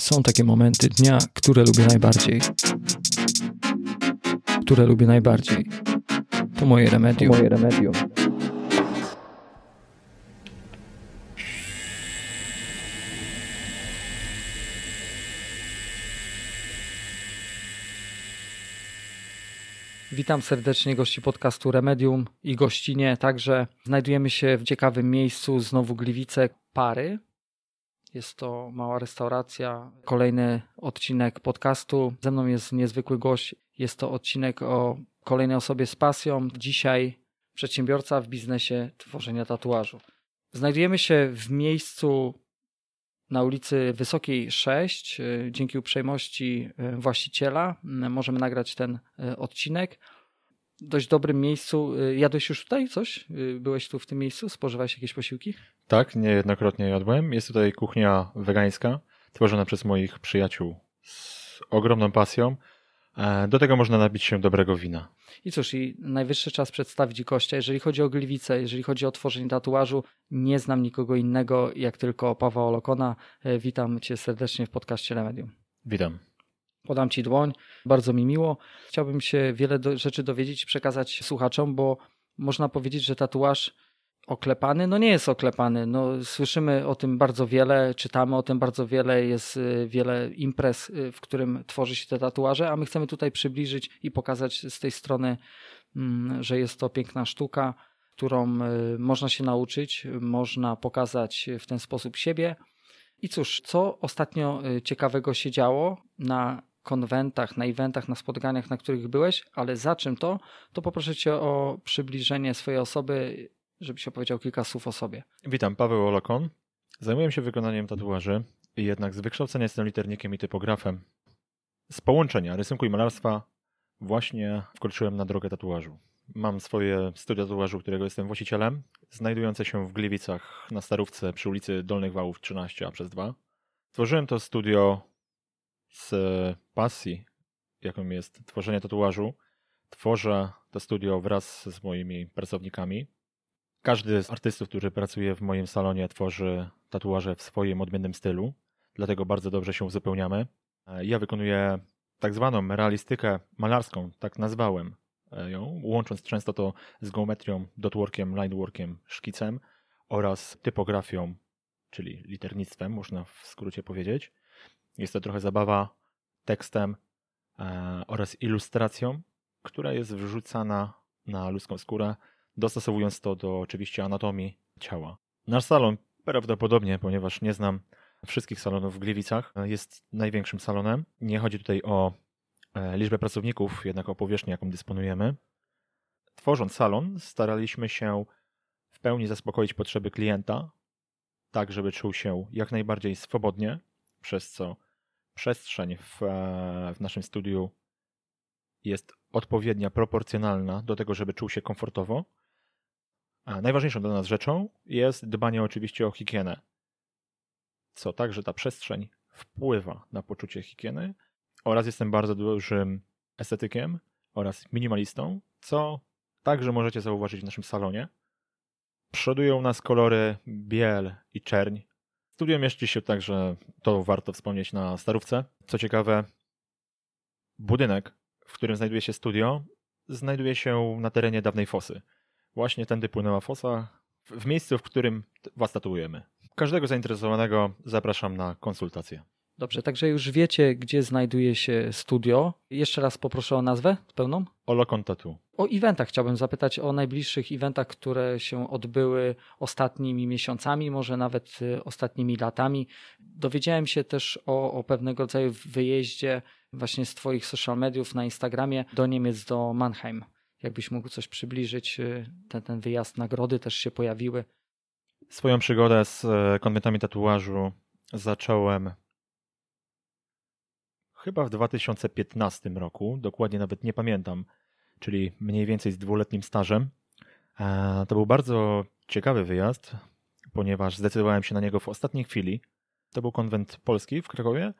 Są takie momenty dnia, które lubię najbardziej. Które lubię najbardziej. To moje remedium. moje remedium. Witam serdecznie gości podcastu Remedium i gościnie także. Znajdujemy się w ciekawym miejscu, znowu Gliwice, Pary. Jest to mała restauracja. Kolejny odcinek podcastu. Ze mną jest niezwykły gość. Jest to odcinek o kolejnej osobie z pasją. Dzisiaj przedsiębiorca w biznesie tworzenia tatuażu. Znajdujemy się w miejscu na ulicy Wysokiej 6. Dzięki uprzejmości właściciela możemy nagrać ten odcinek. Dość dobrym miejscu. Jadłeś już tutaj coś? Byłeś tu w tym miejscu? Spożywałeś jakieś posiłki? Tak, niejednokrotnie jadłem. Jest tutaj kuchnia wegańska, tworzona przez moich przyjaciół z ogromną pasją. Do tego można nabić się dobrego wina. I cóż, i najwyższy czas przedstawić gościa. Jeżeli chodzi o Gliwice, jeżeli chodzi o tworzenie tatuażu, nie znam nikogo innego jak tylko Pawła Olokona. Witam cię serdecznie w podcaście Remedium. Witam. Podam ci dłoń, bardzo mi miło. Chciałbym się wiele do, rzeczy dowiedzieć i przekazać słuchaczom, bo można powiedzieć, że tatuaż oklepany, no nie jest oklepany. No, słyszymy o tym bardzo wiele, czytamy o tym bardzo wiele, jest wiele imprez, w którym tworzy się te tatuaże, a my chcemy tutaj przybliżyć i pokazać z tej strony, że jest to piękna sztuka, którą można się nauczyć, można pokazać w ten sposób siebie. I cóż, co ostatnio ciekawego się działo na konwentach, na eventach, na spotkaniach, na których byłeś, ale za czym to, to poproszę cię o przybliżenie swojej osoby, żebyś opowiedział kilka słów o sobie. Witam, Paweł Olokon. Zajmuję się wykonaniem tatuaży jednak z wykształcenia jestem liternikiem i typografem. Z połączenia rysunku i malarstwa właśnie wkroczyłem na drogę tatuażu. Mam swoje studio tatuażu, którego jestem właścicielem, znajdujące się w Gliwicach na Starówce przy ulicy Dolnych Wałów 13 a przez 2. Tworzyłem to studio z pasji, jaką jest tworzenie tatuażu. Tworzę to studio wraz z moimi pracownikami. Każdy z artystów, który pracuje w moim salonie, tworzy tatuaże w swoim odmiennym stylu, dlatego bardzo dobrze się uzupełniamy. Ja wykonuję tak zwaną realistykę malarską, tak nazwałem ją, łącząc często to z geometrią, dotworkiem, lineworkiem, szkicem oraz typografią, czyli liternictwem, można w skrócie powiedzieć. Jest to trochę zabawa tekstem e, oraz ilustracją, która jest wrzucana na ludzką skórę, dostosowując to do oczywiście anatomii ciała. Nasz salon prawdopodobnie, ponieważ nie znam wszystkich salonów w Gliwicach, jest największym salonem. Nie chodzi tutaj o liczbę pracowników, jednak o powierzchnię, jaką dysponujemy. Tworząc salon, staraliśmy się w pełni zaspokoić potrzeby klienta, tak żeby czuł się jak najbardziej swobodnie, przez co przestrzeń w, w naszym studiu jest odpowiednia, proporcjonalna do tego, żeby czuł się komfortowo. A najważniejszą dla nas rzeczą jest dbanie oczywiście o higienę, co także ta przestrzeń wpływa na poczucie higieny oraz jestem bardzo dużym estetykiem oraz minimalistą, co także możecie zauważyć w naszym salonie. Przodują nas kolory biel i czerń. Studio mieści się także, to warto wspomnieć, na Starówce. Co ciekawe, budynek, w którym znajduje się studio, znajduje się na terenie dawnej fosy. Właśnie tędy płynęła fosa, w miejscu, w którym was tatuujemy. Każdego zainteresowanego zapraszam na konsultację. Dobrze, także już wiecie, gdzie znajduje się studio. Jeszcze raz poproszę o nazwę pełną. Olokon Tattoo. O eventach chciałbym zapytać, o najbliższych eventach, które się odbyły ostatnimi miesiącami, może nawet ostatnimi latami. Dowiedziałem się też o, o pewnego rodzaju wyjeździe właśnie z Twoich social mediów na Instagramie do Niemiec, do Mannheim. Jakbyś mógł coś przybliżyć, ten, ten wyjazd, nagrody też się pojawiły. Swoją przygodę z konwentami tatuażu zacząłem chyba w 2015 roku, dokładnie nawet nie pamiętam, czyli mniej więcej z dwuletnim stażem. To był bardzo ciekawy wyjazd, ponieważ zdecydowałem się na niego w ostatniej chwili. To był konwent polski w Krakowie.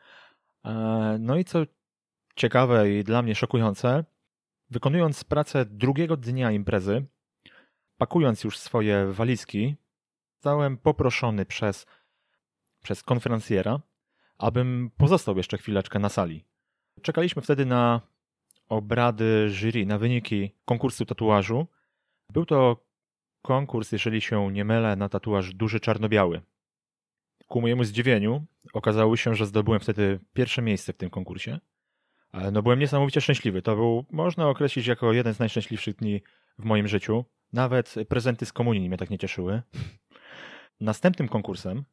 No i co ciekawe i dla mnie szokujące, wykonując pracę drugiego dnia imprezy, pakując już swoje walizki, zostałem poproszony przez, przez konferencjera, abym pozostał jeszcze chwileczkę na sali. Czekaliśmy wtedy na obrady jury, na wyniki konkursu tatuażu. Był to konkurs, jeżeli się nie mylę, na tatuaż duży czarno-biały. Ku mojemu zdziwieniu okazało się, że zdobyłem wtedy pierwsze miejsce w tym konkursie. No byłem niesamowicie szczęśliwy. To był, można określić jako jeden z najszczęśliwszych dni w moim życiu. Nawet prezenty z komunii mnie tak nie cieszyły. Następnym konkursem,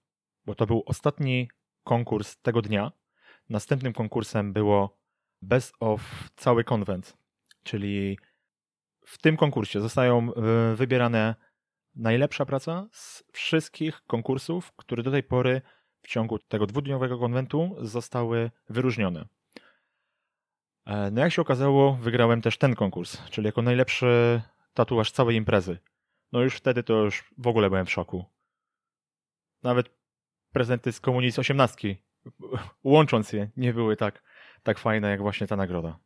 bo to był ostatni konkurs tego dnia, następnym konkursem było Best of cały konwent, czyli w tym konkursie zostają e, wybierane najlepsza praca z wszystkich konkursów, które do tej pory w ciągu tego dwudniowego konwentu zostały wyróżnione. E, no jak się okazało, wygrałem też ten konkurs, czyli jako najlepszy tatuaż całej imprezy. No już wtedy to już w ogóle byłem w szoku. Nawet prezenty z z osiemnastki, łącząc je, nie były tak, tak fajne jak właśnie ta nagroda.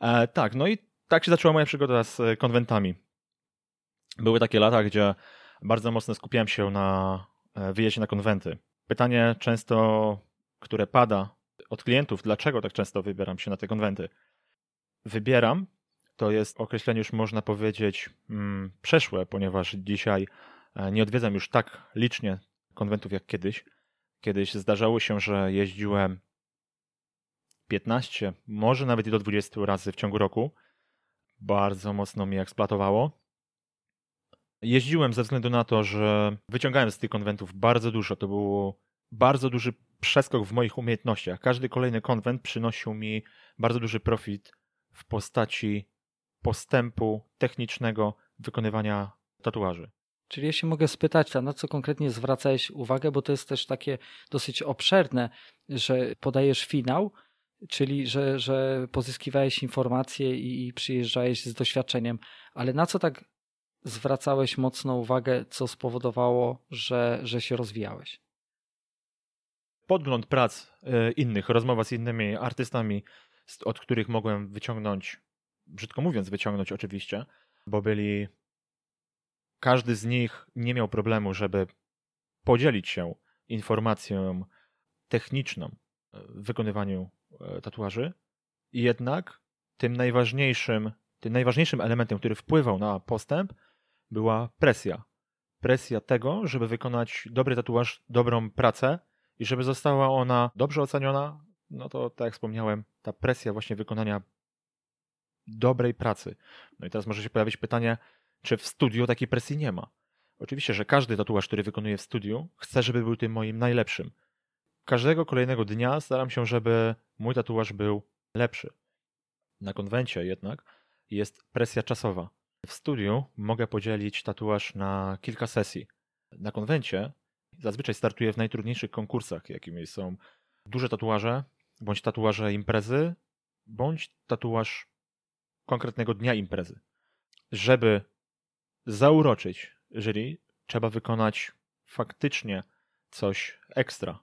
E, tak, no i tak się zaczęła moja przygoda z konwentami. Były takie lata, gdzie bardzo mocno skupiałem się na e, wyjeździe na konwenty. Pytanie często, które pada od klientów, dlaczego tak często wybieram się na te konwenty. Wybieram, to jest określenie już można powiedzieć mm, przeszłe, ponieważ dzisiaj e, nie odwiedzam już tak licznie konwentów jak kiedyś. Kiedyś zdarzało się, że jeździłem 15, może nawet i do 20 razy w ciągu roku. Bardzo mocno mnie eksploatowało. Jeździłem ze względu na to, że wyciągałem z tych konwentów bardzo dużo. To był bardzo duży przeskok w moich umiejętnościach. Każdy kolejny konwent przynosił mi bardzo duży profit w postaci postępu technicznego wykonywania tatuaży. Czyli jeśli mogę spytać, na co konkretnie zwracałeś uwagę, bo to jest też takie dosyć obszerne, że podajesz finał, czyli że, że pozyskiwałeś informacje i, i przyjeżdżałeś z doświadczeniem, ale na co tak zwracałeś mocno uwagę, co spowodowało, że, że się rozwijałeś? Podgląd prac e, innych, rozmowa z innymi artystami, od których mogłem wyciągnąć, brzydko mówiąc, wyciągnąć oczywiście, bo byli. Każdy z nich nie miał problemu, żeby podzielić się informacją techniczną w wykonywaniu e, tatuaży. Jednak tym najważniejszym, tym najważniejszym elementem, który wpływał na postęp, była presja. Presja tego, żeby wykonać dobry tatuaż, dobrą pracę i żeby została ona dobrze oceniona, no to tak jak wspomniałem, ta presja właśnie wykonania dobrej pracy. No i teraz może się pojawić pytanie, czy w studiu takiej presji nie ma. Oczywiście, że każdy tatuaż, który wykonuję w studiu, chce, żeby był tym moim najlepszym. Każdego kolejnego dnia staram się, żeby mój tatuaż był lepszy. Na konwencie jednak jest presja czasowa. W studiu mogę podzielić tatuaż na kilka sesji. Na konwencie zazwyczaj startuję w najtrudniejszych konkursach, jakimi są duże tatuaże, bądź tatuaże imprezy, bądź tatuaż konkretnego dnia imprezy. Żeby zauroczyć jury, trzeba wykonać faktycznie coś ekstra.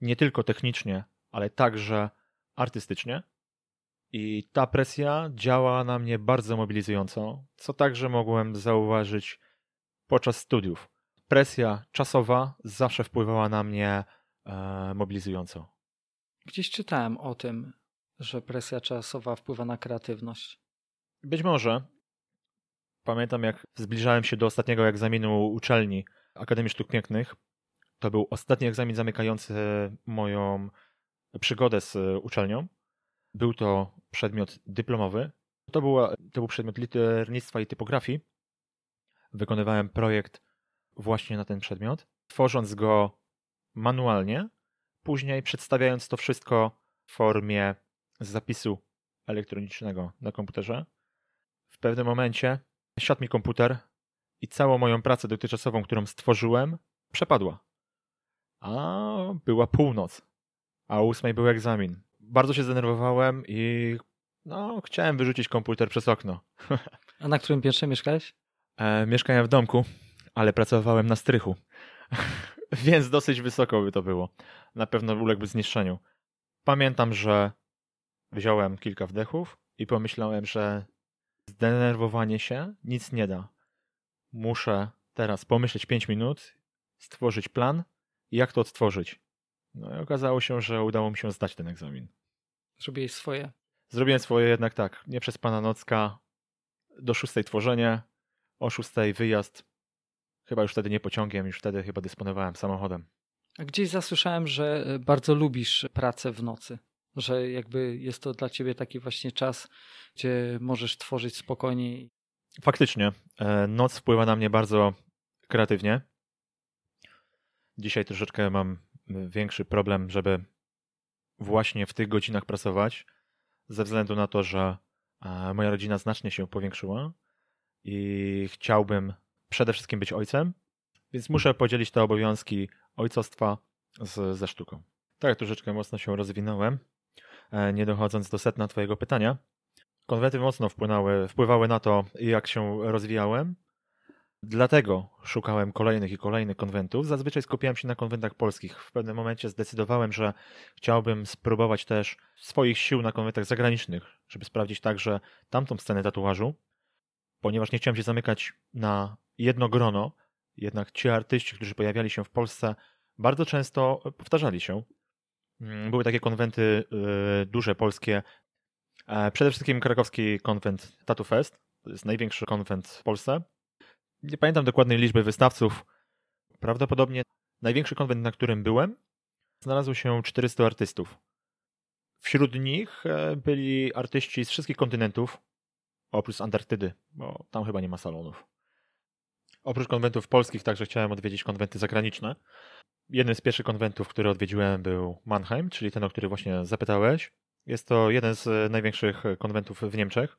Nie tylko technicznie, ale także artystycznie. I ta presja działa na mnie bardzo mobilizująco, co także mogłem zauważyć podczas studiów. Presja czasowa zawsze wpływała na mnie e, mobilizująco. Gdzieś czytałem o tym, że presja czasowa wpływa na kreatywność. Być może. Pamiętam, jak zbliżałem się do ostatniego egzaminu uczelni Akademii Sztuk Pięknych. To był ostatni egzamin zamykający moją przygodę z uczelnią. Był to przedmiot dyplomowy. To, była, to był przedmiot liternictwa i typografii. Wykonywałem projekt właśnie na ten przedmiot, tworząc go manualnie, później przedstawiając to wszystko w formie zapisu elektronicznego na komputerze. W pewnym momencie siadł mi komputer i całą moją pracę dotychczasową, którą stworzyłem, przepadła. A była północ, a o ósmej był egzamin bardzo się zdenerwowałem i no, chciałem wyrzucić komputer przez okno. A na którym piętrze mieszkałeś? E, mieszkałem w domku, ale pracowałem na strychu. Więc dosyć wysoko by to było. Na pewno uległby zniszczeniu. Pamiętam, że wziąłem kilka wdechów i pomyślałem, że zdenerwowanie się nic nie da. Muszę teraz pomyśleć 5 minut, stworzyć plan i jak to odtworzyć. No i okazało się, że udało mi się zdać ten egzamin. Zrobiłeś swoje. Zrobiłem swoje jednak tak, nie przez pana nocka, do szóstej tworzenie, o szóstej wyjazd. Chyba już wtedy nie pociągiem, już wtedy chyba dysponowałem samochodem. A gdzieś zasłyszałem, że e, bardzo lubisz pracę w nocy. Że jakby jest to dla ciebie taki właśnie czas, gdzie możesz tworzyć spokojniej. Faktycznie, e, noc wpływa na mnie bardzo kreatywnie. Dzisiaj troszeczkę mam większy problem, żeby właśnie w tych godzinach pracować, ze względu na to, że e, moja rodzina znacznie się powiększyła i chciałbym przede wszystkim być ojcem, więc muszę podzielić te obowiązki ojcostwa z, ze sztuką. Tak, troszeczkę mocno się rozwinąłem, nie dochodząc do setna Twojego pytania. Konwenty mocno wpłynęły, wpływały na to, jak się rozwijałem. Dlatego szukałem kolejnych i kolejnych konwentów. Zazwyczaj skupiałem się na konwentach polskich. W pewnym momencie zdecydowałem, że chciałbym spróbować też swoich sił na konwentach zagranicznych, żeby sprawdzić także tamtą scenę tatuażu, ponieważ nie chciałem się zamykać na jedno grono, jednak ci artyści, którzy pojawiali się w Polsce, bardzo często powtarzali się. Mm, były takie konwenty yy, duże, polskie. E, przede wszystkim krakowski konwent Tattoo Fest. To jest największy konwent w Polsce. Nie pamiętam dokładnej liczby wystawców. Prawdopodobnie największy konwent, na którym byłem, znalazło się 400 artystów. Wśród nich e, byli artyści z wszystkich kontynentów, oprócz Antarktydy, bo tam chyba nie ma salonów. Oprócz konwentów polskich także chciałem odwiedzić konwenty zagraniczne. Jednym z pierwszych konwentów, który odwiedziłem był Mannheim, czyli ten, o który właśnie zapytałeś. Jest to jeden z największych konwentów w Niemczech.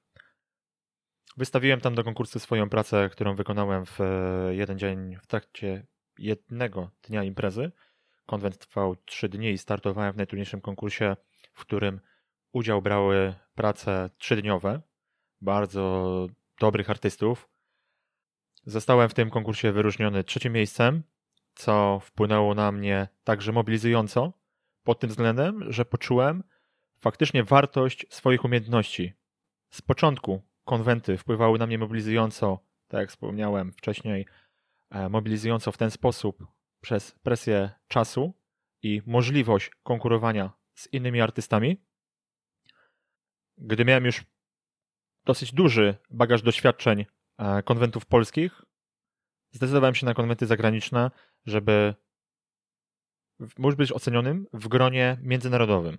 Wystawiłem tam do konkursu swoją pracę, którą wykonałem w jeden dzień w trakcie jednego dnia imprezy. Konwent trwał trzy dni i startowałem w najtrudniejszym konkursie, w którym udział brały prace trzydniowe bardzo dobrych artystów. Zostałem w tym konkursie wyróżniony trzecim miejscem, co wpłynęło na mnie także mobilizująco, pod tym względem, że poczułem faktycznie wartość swoich umiejętności. Z początku konwenty wpływały na mnie mobilizująco, tak jak wspomniałem wcześniej, e, mobilizująco w ten sposób przez presję czasu i możliwość konkurowania z innymi artystami. Gdy miałem już dosyć duży bagaż doświadczeń konwentów polskich. Zdecydowałem się na konwenty zagraniczne, żeby móc być ocenionym w gronie międzynarodowym.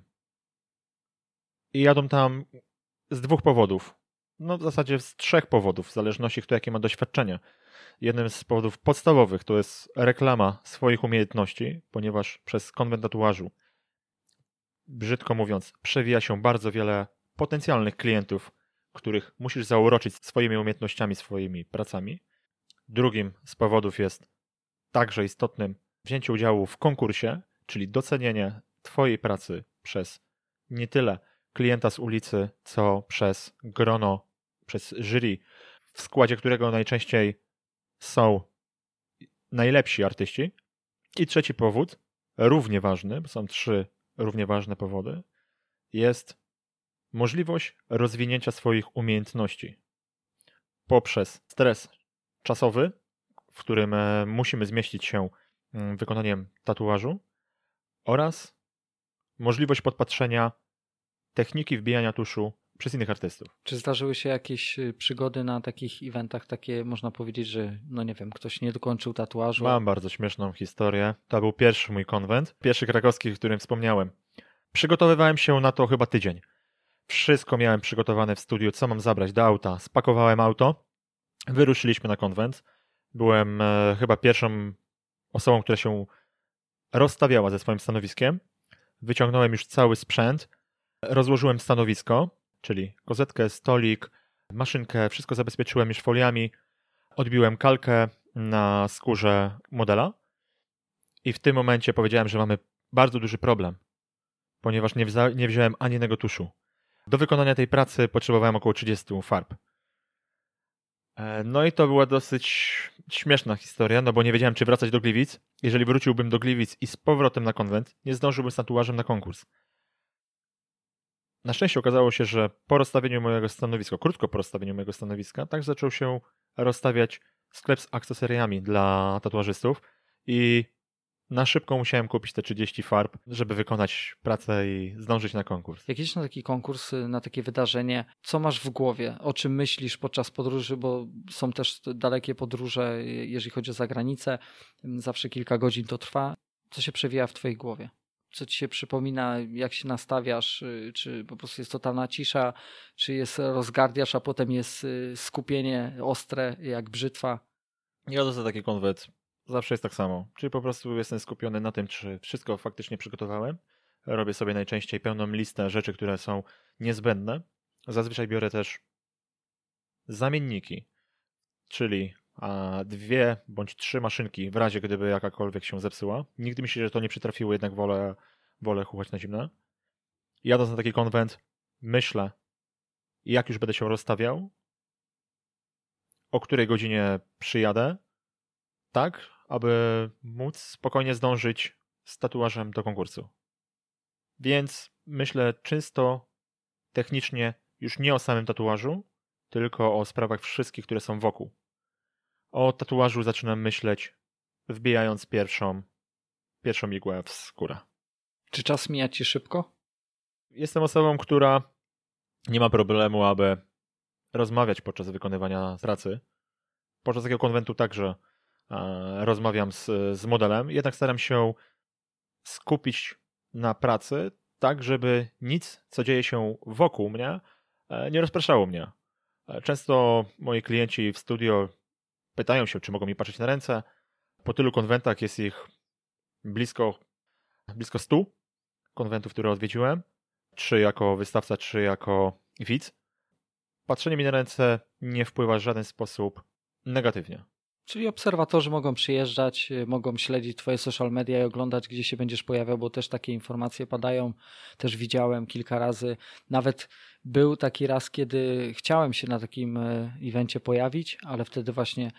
I jadą tam z dwóch powodów. No w zasadzie z trzech powodów, w zależności kto jakie ma doświadczenie. Jednym z powodów podstawowych to jest reklama swoich umiejętności, ponieważ przez konwent tatuażu, brzydko mówiąc, przewija się bardzo wiele potencjalnych klientów, których musisz zauroczyć swoimi umiejętnościami, swoimi pracami. Drugim z powodów jest także istotnym wzięcie udziału w konkursie, czyli docenienie Twojej pracy przez nie tyle klienta z ulicy, co przez grono, przez jury, w składzie którego najczęściej są najlepsi artyści. I trzeci powód, równie ważny, bo są trzy równie ważne powody, jest możliwość rozwinięcia swoich umiejętności poprzez stres czasowy, w którym e, musimy zmieścić się mm, wykonaniem tatuażu oraz możliwość podpatrzenia techniki wbijania tuszu przez innych artystów. Czy zdarzyły się jakieś y, przygody na takich eventach, takie można powiedzieć, że no nie wiem, ktoś nie dokończył tatuażu? Mam bardzo śmieszną historię. To był pierwszy mój konwent, pierwszy krakowski, o którym wspomniałem. Przygotowywałem się na to chyba tydzień. Wszystko miałem przygotowane w studiu, co mam zabrać do auta. Spakowałem auto, wyruszyliśmy na konwent. Byłem e, chyba pierwszą osobą, która się rozstawiała ze swoim stanowiskiem. Wyciągnąłem już cały sprzęt, rozłożyłem stanowisko, czyli kozetkę, stolik, maszynkę, wszystko zabezpieczyłem już foliami, odbiłem kalkę na skórze modela i w tym momencie powiedziałem, że mamy bardzo duży problem, ponieważ nie, wza- nie wziąłem ani jednego tuszu. Do wykonania tej pracy potrzebowałem około 30 farb. E, no i to była dosyć śmieszna historia, no bo nie wiedziałem, czy wracać do Gliwic. Jeżeli wróciłbym do Gliwic i z powrotem na konwent, nie zdążyłbym z tatuażem na konkurs. Na szczęście okazało się, że po rozstawieniu mojego stanowiska, krótko po rozstawieniu mojego stanowiska, tak zaczął się rozstawiać sklep z akcesoriami dla tatuażystów i na szybko musiałem kupić te 30 farb, żeby wykonać pracę i zdążyć na konkurs. Jak idziesz na taki konkurs, na takie wydarzenie, co masz w głowie? O czym myślisz podczas podróży? Bo są też dalekie podróże, jeżeli chodzi o zagranicę. Zawsze kilka godzin to trwa. Co się przewija w twojej głowie? Co ci się przypomina, jak się nastawiasz? Czy po prostu jest totalna cisza? Czy jest rozgardiasz, a potem jest y, skupienie ostre, jak brzytwa? Ja za taki konwent zawsze jest tak samo. Czyli po prostu jestem skupiony na tym, czy wszystko faktycznie przygotowałem. Robię sobie najczęściej pełną listę rzeczy, które są niezbędne. Zazwyczaj biorę też zamienniki, czyli dwie bądź trzy maszynki w razie gdyby jakakolwiek się zepsuła. Nigdy mi się to nie przytrafiło, jednak wolę, wolę chuchać na zimne. Jadąc na taki konwent, myślę, jak już będę się rozstawiał, o której godzinie przyjadę, tak, aby móc spokojnie zdążyć z tatuażem do konkursu. Więc myślę czysto technicznie już nie o samym tatuażu, tylko o sprawach wszystkich, które są wokół. O tatuażu zaczynam myśleć, wbijając pierwszą, pierwszą igłę w skórę. Czy czas mija ci szybko? Jestem osobą, która nie ma problemu, aby rozmawiać podczas wykonywania pracy. Podczas takiego konwentu także rozmawiam z, z modelem, jednak staram się skupić na pracy, tak żeby nic, co dzieje się wokół mnie, e, nie rozpraszało mnie. E, często moi klienci w studio pytają się, czy mogą mi patrzeć na ręce. Po tylu konwentach jest ich blisko, blisko 100 konwentów, które odwiedziłem, czy jako wystawca, czy jako widz. Patrzenie mi na ręce nie wpływa w żaden sposób negatywnie. Czyli obserwatorzy mogą przyjeżdżać, y, mogą śledzić Twoje social media i oglądać, gdzie się będziesz pojawiał, bo też takie informacje padają. Też widziałem kilka razy. Nawet był taki raz, kiedy chciałem się na takim y, evencie pojawić, ale wtedy właśnie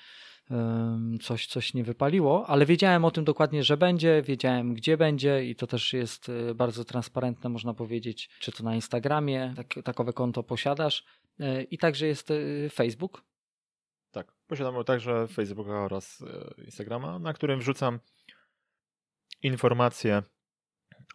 coś, coś nie wypaliło, ale wiedziałem o tym dokładnie, że będzie, wiedziałem gdzie będzie i to też jest y, bardzo transparentne, można powiedzieć, czy to na Instagramie, tak, takowe konto posiadasz i także jest Facebook, posiadamy także Facebooka oraz e, Instagrama, na którym wrzucam informacje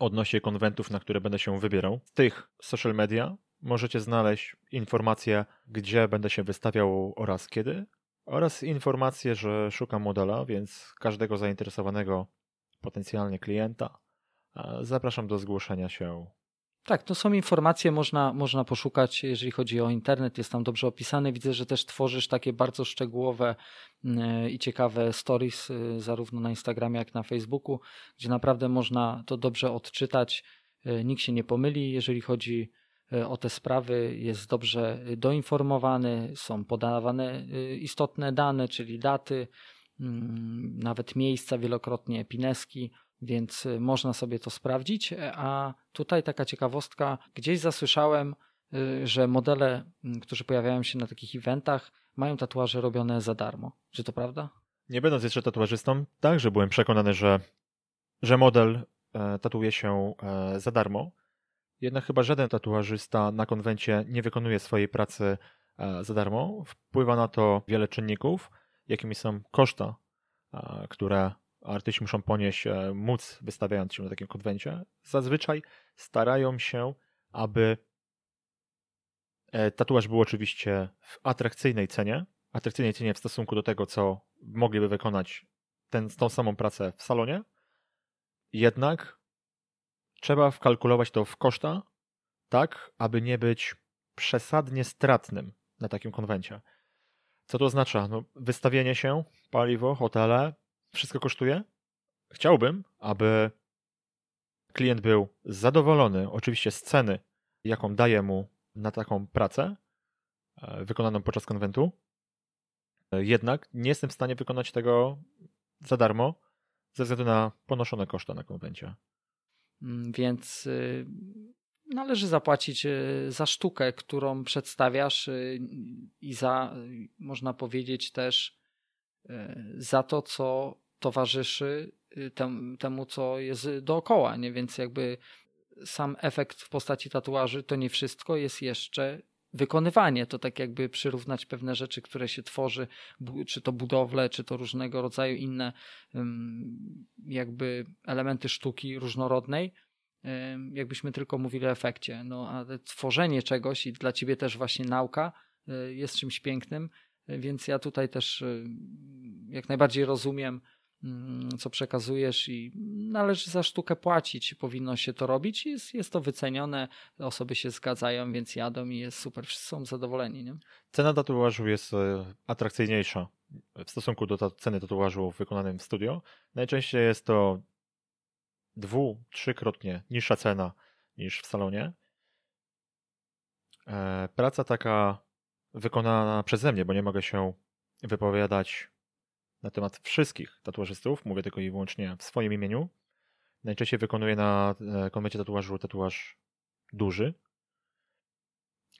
odnośnie konwentów, na które będę się wybierał. Z tych social media możecie znaleźć informacje, gdzie będę się wystawiał oraz kiedy, oraz informacje, że szukam modela, więc każdego zainteresowanego potencjalnie klienta zapraszam do zgłoszenia się tak, to są informacje, można, można poszukać, jeżeli chodzi o internet, jest tam dobrze opisany. Widzę, że też tworzysz takie bardzo szczegółowe mm, i ciekawe stories, y, zarówno na Instagramie, jak na Facebooku, gdzie naprawdę można to dobrze odczytać. Y, nikt się nie pomyli, jeżeli chodzi y, o te sprawy, jest dobrze doinformowany, są podawane istotne dane, czyli daty, mm, nawet miejsca, wielokrotnie pineski więc y, można sobie to sprawdzić. A tutaj taka ciekawostka, gdzieś zasłyszałem, y, że modele, którzy pojawiają się na takich eventach, mają tatuaże robione za darmo. Czy to prawda? Nie będąc jeszcze tatuażystą, także byłem przekonany, że, że model e, się e, za darmo. Jednak chyba żaden tatuażysta na konwencie nie wykonuje swojej pracy e, za darmo. Wpływa na to wiele czynników, jakimi są koszta, które artyści muszą ponieść, e, móc wystawiając się na takim konwencie, zazwyczaj starają się, aby e, tatuaż był oczywiście w atrakcyjnej cenie, atrakcyjnej cenie w stosunku do tego, co mogliby wykonać ten, tą samą pracę w salonie, jednak trzeba wkalkulować to w koszta, tak, aby nie być przesadnie stratnym na takim konwencie. Co to oznacza? No, wystawienie się, paliwo, hotele, wszystko kosztuje. Chciałbym, aby klient był zadowolony, oczywiście z ceny, jaką daję mu na taką pracę e, wykonaną podczas konwentu. Jednak nie jestem w stanie wykonać tego za darmo ze względu na ponoszone koszta na konwencie. Mm, więc y, należy zapłacić y, za sztukę, którą przedstawiasz y, i za, można powiedzieć też, za to, co towarzyszy y, temu, co jest dookoła, nie? Więc jakby sam efekt w postaci tatuaży to nie wszystko, jest jeszcze wykonywanie. To tak jakby przyrównać pewne rzeczy, które się tworzy, czy to budowle, czy to różnego rodzaju inne jakby elementy sztuki różnorodnej, jakbyśmy tylko mówili o efekcie. No, a tworzenie czegoś i dla ciebie też właśnie nauka y, jest czymś pięknym, więc ja tutaj też y, jak najbardziej rozumiem, mm, co przekazujesz i należy za sztukę płacić, powinno się to robić. Jest, jest to wycenione, osoby się zgadzają, więc jadą i jest super, wszyscy są zadowoleni. Nie? Cena tatuażu jest e, atrakcyjniejsza w stosunku do ceny tatuażu wykonanym w studio. Najczęściej jest to dwu, trzykrotnie niższa cena niż w salonie. E, praca taka wykonana przeze mnie, bo nie mogę się wypowiadać na temat wszystkich tatuażystów, mówię tylko i wyłącznie w swoim imieniu. Najczęściej wykonuję na e, konwencie tatuażu tatuaż duży,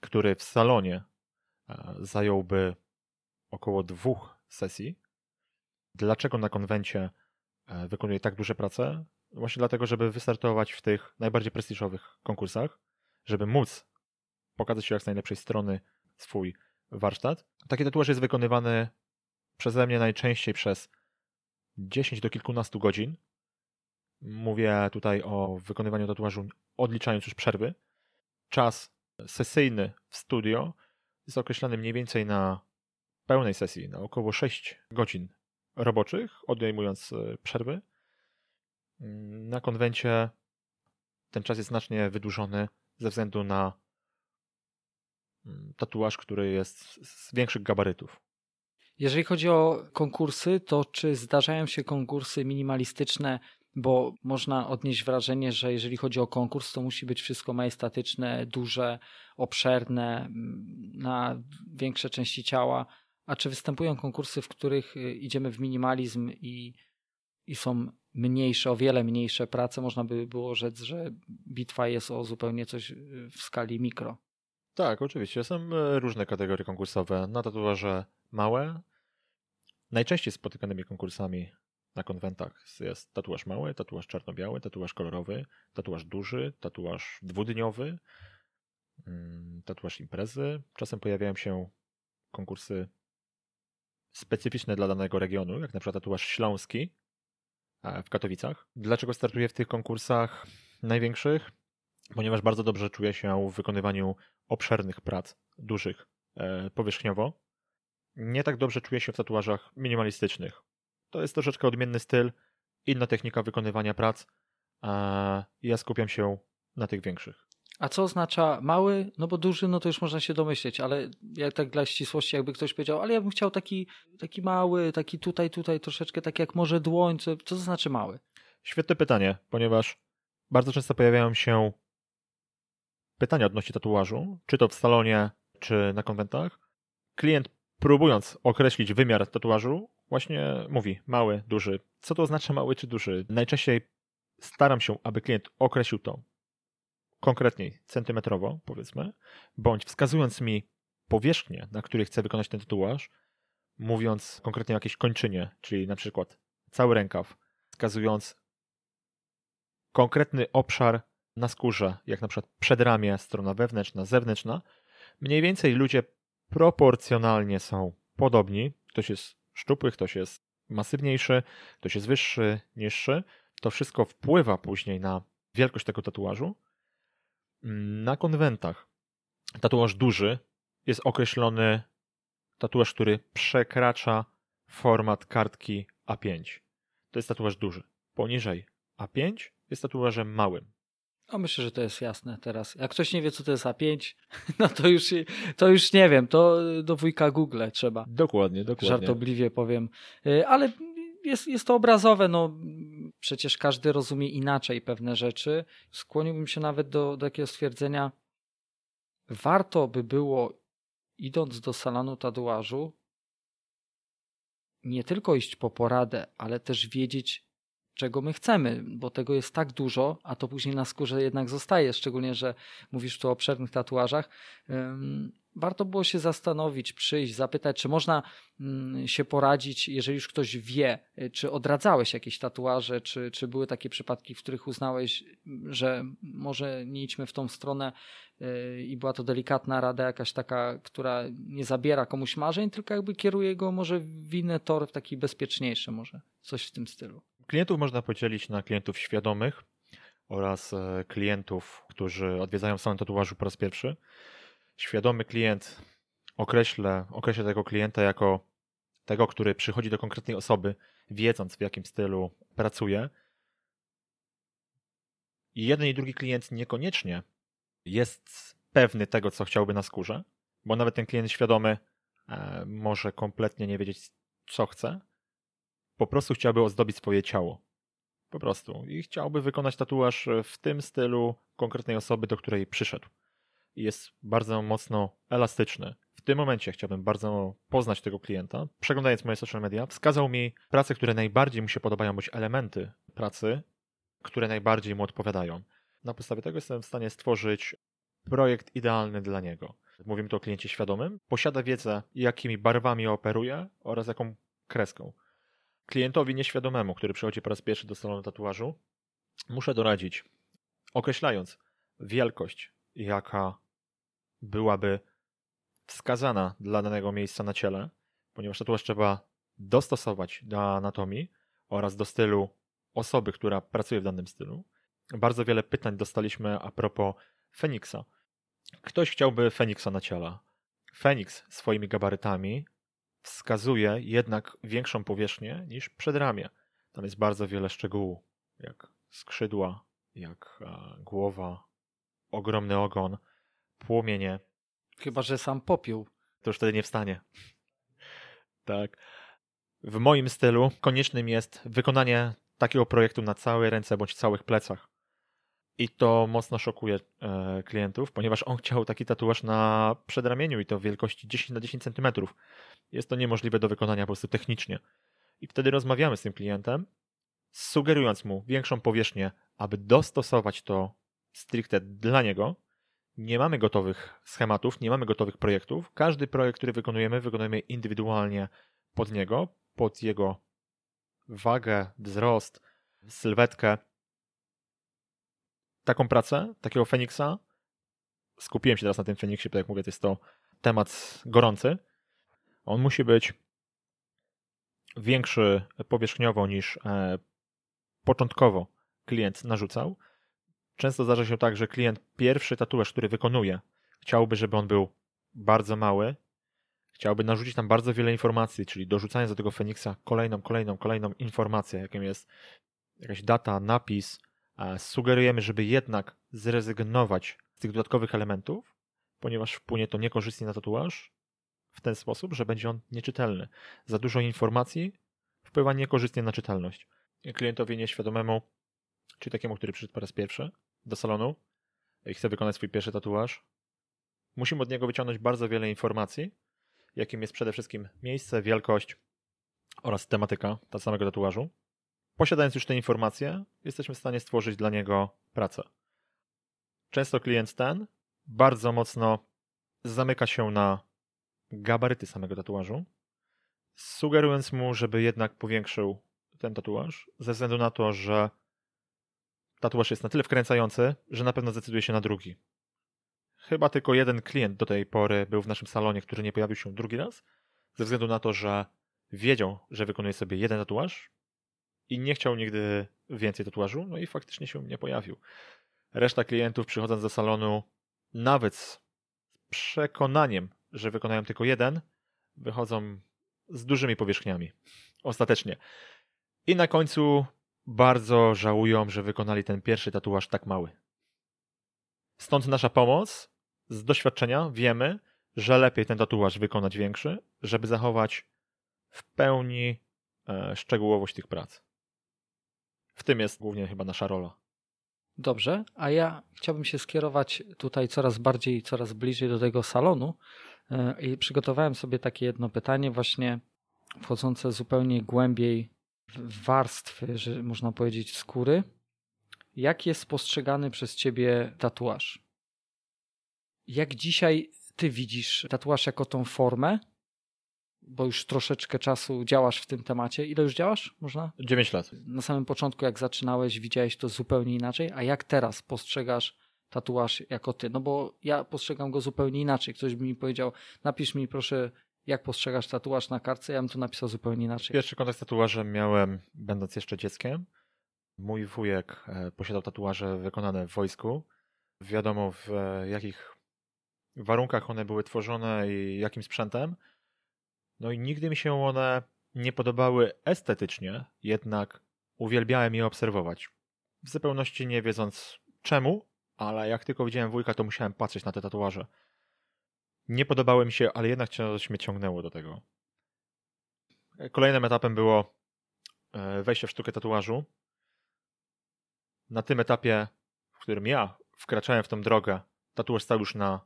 który w salonie e, zająłby około dwóch sesji. Dlaczego na konwencie wykonuję tak duże prace? Właśnie dlatego, żeby wystartować w tych najbardziej prestiżowych konkursach, żeby móc pokazać się jak z najlepszej strony swój warsztat. Taki tatuaż jest wykonywany przeze mnie najczęściej przez 10 do kilkunastu godzin. Mówię tutaj o wykonywaniu tatuażu odliczając już przerwy. Czas sesyjny w studio jest określany mniej więcej na pełnej sesji, na około 6 godzin roboczych, odejmując e, przerwy. Na konwencie ten czas jest znacznie wydłużony ze względu na tatuaż, który jest z większych gabarytów. Jeżeli chodzi o konkursy, to czy zdarzają się konkursy minimalistyczne, bo można odnieść wrażenie, że jeżeli chodzi o konkurs, to musi być wszystko majestatyczne, duże, obszerne, mm, na większe części ciała. A czy występują konkursy, w których y, idziemy w minimalizm i, i są mniejsze, o wiele mniejsze prace, można by było rzec, że bitwa jest o zupełnie coś y, w skali mikro. Tak, oczywiście. Są e, różne kategorie konkursowe. Na tatuaże małe. Najczęściej spotykanymi konkursami na konwentach jest tatuaż mały, tatuaż czarno-biały, tatuaż kolorowy, tatuaż duży, tatuaż dwudniowy, mm, tatuaż imprezy. Czasem pojawiają się konkursy specyficzne dla danego regionu, jak na przykład tatuaż śląski, E, w Katowicach. Dlaczego startuję w tych konkursach największych? Ponieważ bardzo dobrze czuję się w wykonywaniu obszernych prac, dużych, e, powierzchniowo. Nie tak dobrze czuję się w tatuażach minimalistycznych. To jest troszeczkę odmienny styl, inna technika wykonywania prac, a ja skupiam się na tych większych. A co oznacza mały? No bo duży, no to już można się domyśleć, ale jak tak dla ścisłości, jakby ktoś powiedział, ale ja bym chciał taki, taki mały, taki tutaj, tutaj troszeczkę, tak jak może dłoń, co, co to znaczy mały? Świetne pytanie, ponieważ bardzo często pojawiają się pytania odnośnie tatuażu, czy to w salonie, czy na konwentach. Klient próbując określić wymiar tatuażu, właśnie mówi mały, duży. Co to oznacza mały czy duży? Najczęściej staram się, aby klient określił to konkretniej centymetrowo, powiedzmy, bądź wskazując mi powierzchnię, na której chcę wykonać ten tatuaż, mówiąc konkretnie o jakiejś kończynie, czyli na przykład cały rękaw, wskazując konkretny obszar na skórze, jak na przykład przedramię, strona wewnętrzna, zewnętrzna, mniej więcej ludzie proporcjonalnie są podobni. Ktoś jest szczupły, ktoś jest masywniejszy, ktoś jest wyższy, niższy. To wszystko wpływa później na wielkość tego tatuażu. Na konwentach tatuaż duży jest określony tatuaż, który przekracza format kartki A5. To jest tatuaż duży. Poniżej A5 jest tatuażem małym. O, myślę, że to jest jasne teraz. Jak ktoś nie wie, co to jest A5, no to już, to już nie wiem. To do wujka Google trzeba. Dokładnie, dokładnie. Żartobliwie powiem. Y, ale jest, jest to obrazowe, no przecież każdy rozumie inaczej pewne rzeczy. Skłoniłbym się nawet do, do takiego stwierdzenia, warto by było, idąc do salonu tatuażu, nie tylko iść po poradę, ale też wiedzieć, czego my chcemy, bo tego jest tak dużo, a to później na skórze jednak zostaje, szczególnie, że mówisz tu o obszernych tatuażach warto było się zastanowić, przyjść, zapytać, czy można mm, się poradzić, jeżeli już ktoś wie, y, czy odradzałeś jakieś tatuaże, czy, czy były takie przypadki, w których uznałeś, że może nie idźmy w tą stronę y, i była to delikatna rada jakaś taka, która nie zabiera komuś marzeń, tylko jakby kieruje go może w inny tor, w taki bezpieczniejszy może, coś w tym stylu. Klientów można podzielić na klientów świadomych oraz e, klientów, którzy odwiedzają salon tatuażu po raz pierwszy świadomy klient określę, określę tego klienta jako tego, który przychodzi do konkretnej osoby, wiedząc w jakim stylu pracuje. I jeden i drugi klient niekoniecznie jest pewny tego, co chciałby na skórze, bo nawet ten klient świadomy e, może kompletnie nie wiedzieć, co chce. Po prostu chciałby ozdobić swoje ciało. Po prostu. I chciałby wykonać tatuaż w tym stylu konkretnej osoby, do której przyszedł jest bardzo mocno elastyczny. W tym momencie chciałbym bardzo poznać tego klienta. Przeglądając moje social media, wskazał mi prace, które najbardziej mu się podobają, bądź elementy pracy, które najbardziej mu odpowiadają. Na podstawie tego jestem w stanie stworzyć projekt idealny dla niego. Mówimy tu o kliencie świadomym. Posiada wiedzę, jakimi barwami operuje oraz jaką kreską. Klientowi nieświadomemu, który przychodzi po raz pierwszy do salonu tatuażu, muszę doradzić, określając wielkość, jaka byłaby wskazana dla danego miejsca na ciele, ponieważ tatuaż trzeba dostosować do anatomii oraz do stylu osoby, która pracuje w danym stylu. Bardzo wiele pytań dostaliśmy a propos Feniksa. Ktoś chciałby Feniksa na ciele. Feniks swoimi gabarytami wskazuje jednak większą powierzchnię niż przedramię. Tam jest bardzo wiele szczegółów, jak skrzydła, jak głowa, ogromny ogon, płomienie. Chyba, że sam popiół. To już wtedy nie wstanie. tak. W moim stylu koniecznym jest wykonanie takiego projektu na całe ręce bądź całych plecach. I to mocno szokuje e, klientów, ponieważ on chciał taki tatuaż na przedramieniu i to w wielkości 10 na 10 cm. Jest to niemożliwe do wykonania po prostu technicznie. I wtedy rozmawiamy z tym klientem, sugerując mu większą powierzchnię, aby dostosować to stricte dla niego, nie mamy gotowych schematów, nie mamy gotowych projektów. Każdy projekt, który wykonujemy, wykonujemy indywidualnie pod niego, pod jego wagę, wzrost, sylwetkę. Taką pracę, takiego Feniksa, skupiłem się teraz na tym Feniksie, bo jak mówię, to jest to temat gorący. On musi być większy powierzchniowo niż e, początkowo klient narzucał. Często zdarza się tak, że klient pierwszy tatuaż, który wykonuje, chciałby, żeby on był bardzo mały, chciałby narzucić tam bardzo wiele informacji, czyli dorzucając do tego Feniksa kolejną, kolejną, kolejną informację, jaką jest jakaś data, napis. Sugerujemy, żeby jednak zrezygnować z tych dodatkowych elementów, ponieważ wpłynie to niekorzystnie na tatuaż w ten sposób, że będzie on nieczytelny. Za dużo informacji wpływa niekorzystnie na czytelność. Klientowi nieświadomemu, czy takiemu, który przyszedł po raz pierwszy, do salonu i chce wykonać swój pierwszy tatuaż, musimy od niego wyciągnąć bardzo wiele informacji, jakim jest przede wszystkim miejsce, wielkość oraz tematyka tego samego tatuażu. Posiadając już te informacje, jesteśmy w stanie stworzyć dla niego pracę. Często klient ten bardzo mocno zamyka się na gabaryty samego tatuażu, sugerując mu, żeby jednak powiększył ten tatuaż, ze względu na to, że tatuaż jest na tyle wkręcający, że na pewno zdecyduje się na drugi. Chyba tylko jeden klient do tej pory był w naszym salonie, który nie pojawił się drugi raz, ze względu na to, że wiedział, że wykonuje sobie jeden tatuaż i nie chciał nigdy więcej tatuażu, no i faktycznie się nie pojawił. Reszta klientów przychodząc do salonu, nawet z przekonaniem, że wykonają tylko jeden, wychodzą z dużymi powierzchniami. Ostatecznie. I na końcu bardzo żałują, że wykonali ten pierwszy tatuaż tak mały. Stąd nasza pomoc. Z doświadczenia wiemy, że lepiej ten tatuaż wykonać większy, żeby zachować w pełni e, szczegółowość tych prac. W tym jest głównie chyba nasza rola. Dobrze, a ja chciałbym się skierować tutaj coraz bardziej, coraz bliżej do tego salonu e, i przygotowałem sobie takie jedno pytanie, właśnie wchodzące zupełnie głębiej warstwy, że można powiedzieć, skóry. Jak jest postrzegany przez ciebie tatuaż? Jak dzisiaj ty widzisz tatuaż jako tą formę? Bo już troszeczkę czasu działasz w tym temacie. Ile już działasz? Można? 9 lat. Na samym początku, jak zaczynałeś, widziałeś to zupełnie inaczej, a jak teraz postrzegasz tatuaż jako ty? No bo ja postrzegam go zupełnie inaczej. Ktoś by mi powiedział, napisz mi proszę, jak postrzegasz tatuaż na kartce, ja bym to napisał zupełnie inaczej. Pierwszy kontakt z tatuażem miałem, będąc jeszcze dzieckiem. Mój wujek e, posiadał tatuaże wykonane w wojsku. Wiadomo w e, jakich warunkach one były tworzone i jakim sprzętem. No i nigdy mi się one nie podobały estetycznie, jednak uwielbiałem je obserwować. W zupełności nie wiedząc czemu, ale jak tylko widziałem wujka, to musiałem patrzeć na te tatuaże. Nie podobały mi się, ale jednak coś mnie ciągnęło do tego. Kolejnym etapem było e, wejście w sztukę tatuażu. Na tym etapie, w którym ja wkraczałem w tą drogę, tatuaż stał już na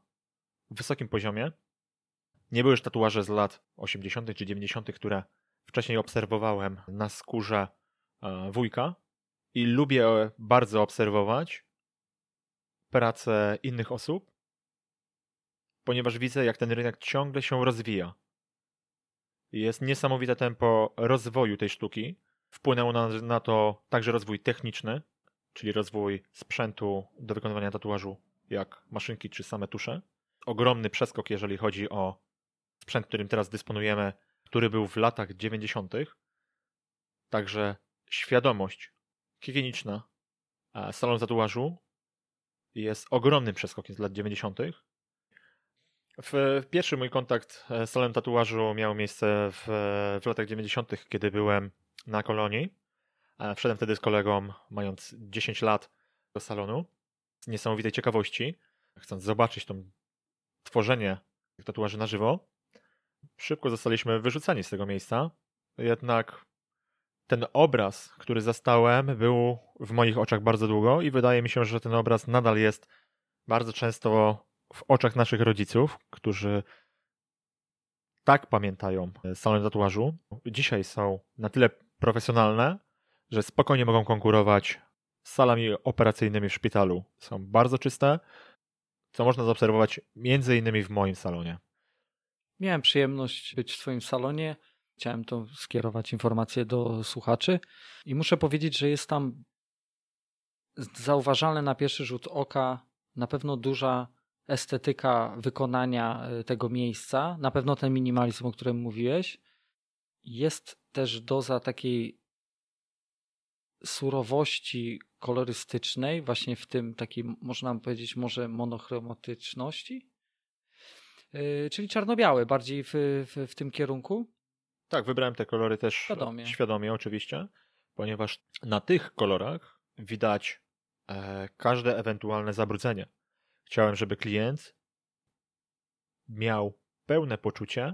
wysokim poziomie. Nie były już tatuaże z lat 80. czy 90., które wcześniej obserwowałem na skórze e, wujka i lubię bardzo obserwować pracę innych osób, ponieważ widzę, jak ten rynek ciągle się rozwija. Jest niesamowite tempo rozwoju tej sztuki. Wpłynęło na, na to także rozwój techniczny, czyli rozwój sprzętu do wykonywania tatuażu, jak maszynki czy same tusze. Ogromny przeskok, jeżeli chodzi o sprzęt, którym teraz dysponujemy, który był w latach 90. Także świadomość higieniczna salonu tatuażu jest ogromnym przeskokiem z lat 90. W pierwszy mój kontakt z salonem tatuażu miał miejsce w, w latach 90., kiedy byłem na kolonii. Wszedłem wtedy z kolegą, mając 10 lat, do salonu. Z niesamowitej ciekawości, chcąc zobaczyć to tworzenie tatuaży na żywo. Szybko zostaliśmy wyrzuceni z tego miejsca. Jednak ten obraz, który zastałem, był w moich oczach bardzo długo i wydaje mi się, że ten obraz nadal jest bardzo często w oczach naszych rodziców, którzy tak pamiętają salon tatuażu. Dzisiaj są na tyle profesjonalne, że spokojnie mogą konkurować z salami operacyjnymi w szpitalu. Są bardzo czyste, co można zaobserwować między innymi w moim salonie. Miałem przyjemność być w Twoim salonie. Chciałem to skierować informację do słuchaczy i muszę powiedzieć, że jest tam zauważalne na pierwszy rzut oka na pewno duża estetyka wykonania e, tego miejsca, na pewno ten minimalizm, o którym mówiłeś. Jest też doza takiej surowości kolorystycznej, właśnie w tym takiej, można powiedzieć, może monochromatyczności, czyli czarno-białe, bardziej w, w, w, tym kierunku. Tak, wybrałem te kolory też świadomie, świadomie oczywiście, ponieważ na tych kolorach widać e, każde ewentualne zabrudzenie. Chciałem, żeby klient miał pełne poczucie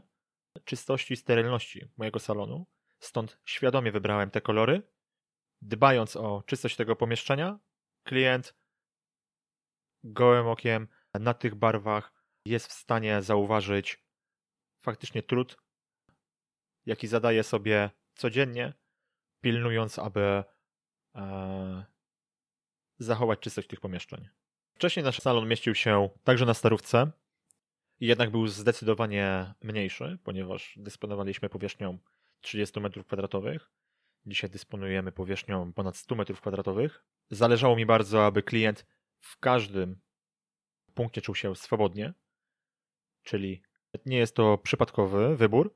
czystości i sterylności mojego salonu, stąd świadomie wybrałem te kolory, dbając o czystość tego pomieszczenia, klient gołym okiem na tych barwach jest w stanie zauważyć faktycznie trud, jaki zadaje sobie codziennie, pilnując, aby e, zachować czystość tych pomieszczeń. Wcześniej nasz salon mieścił się także na Starówce, jednak był zdecydowanie mniejszy, ponieważ dysponowaliśmy powierzchnią 30 m2. Dzisiaj dysponujemy powierzchnią ponad 100 m2. Zależało mi bardzo, aby klient w każdym punkcie czuł się swobodnie, czyli nie jest to przypadkowy wybór.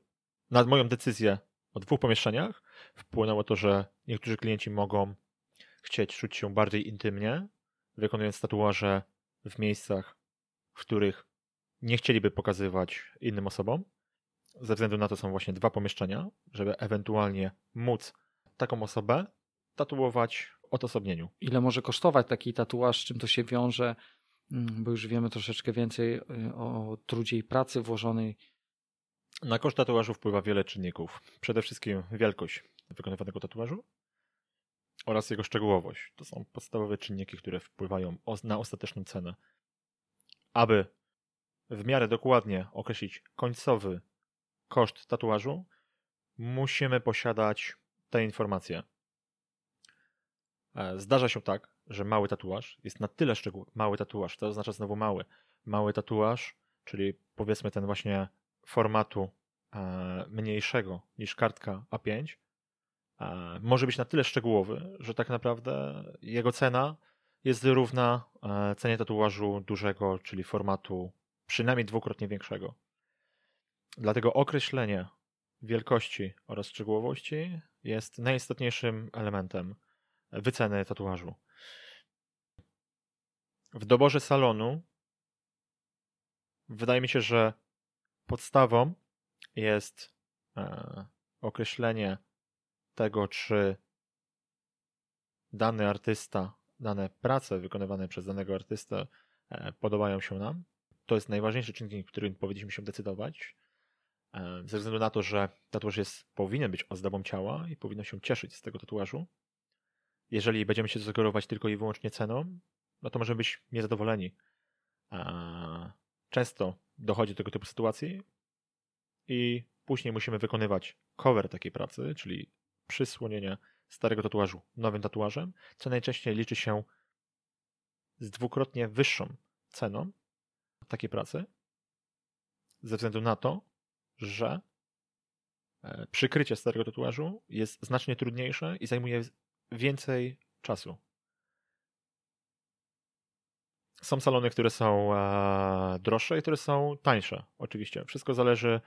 Na moją decyzję o dwóch pomieszczeniach wpłynęło to, że niektórzy klienci mogą chcieć czuć się bardziej intymnie, wykonując tatuaże w miejscach, w których nie chcieliby pokazywać innym osobom. Ze względu na to są właśnie dwa pomieszczenia, żeby ewentualnie móc taką osobę tatuować w odosobnieniu. Ile może kosztować taki tatuaż, z czym to się wiąże, bo już wiemy troszeczkę więcej y, o trudzie i pracy włożonej. Na koszt tatuażu wpływa wiele czynników. Przede wszystkim wielkość wykonywanego tatuażu, oraz jego szczegółowość. To są podstawowe czynniki, które wpływają na ostateczną cenę. Aby w miarę dokładnie określić końcowy koszt tatuażu, musimy posiadać te informacje. E, zdarza się tak, że mały tatuaż jest na tyle szczegółowy, mały tatuaż, to oznacza znowu mały, mały tatuaż czyli powiedzmy ten właśnie formatu mniejszego niż kartka A5, może być na tyle szczegółowy, że tak naprawdę jego cena jest równa cenie tatuażu dużego, czyli formatu przynajmniej dwukrotnie większego. Dlatego określenie wielkości oraz szczegółowości jest najistotniejszym elementem wyceny tatuażu. W doborze salonu wydaje mi się, że podstawą jest e, określenie tego, czy dany artysta, dane prace wykonywane przez danego artystę e, podobają się nam. To jest najważniejszy czynnik, którym powinniśmy się decydować. E, ze względu na to, że tatuaż jest, powinien być ozdobą ciała i powinno się cieszyć z tego tatuażu. Jeżeli będziemy się sugerować tylko i wyłącznie ceną, no to możemy być niezadowoleni. Często dochodzi do tego typu sytuacji i później musimy wykonywać cover takiej pracy, czyli przysłonienie starego tatuażu nowym tatuażem, co najczęściej liczy się z dwukrotnie wyższą ceną takiej pracy, ze względu na to, że e, przykrycie starego tatuażu jest znacznie trudniejsze i zajmuje więcej czasu. Są salony, które są e, droższe i które są tańsze, oczywiście. Wszystko zależy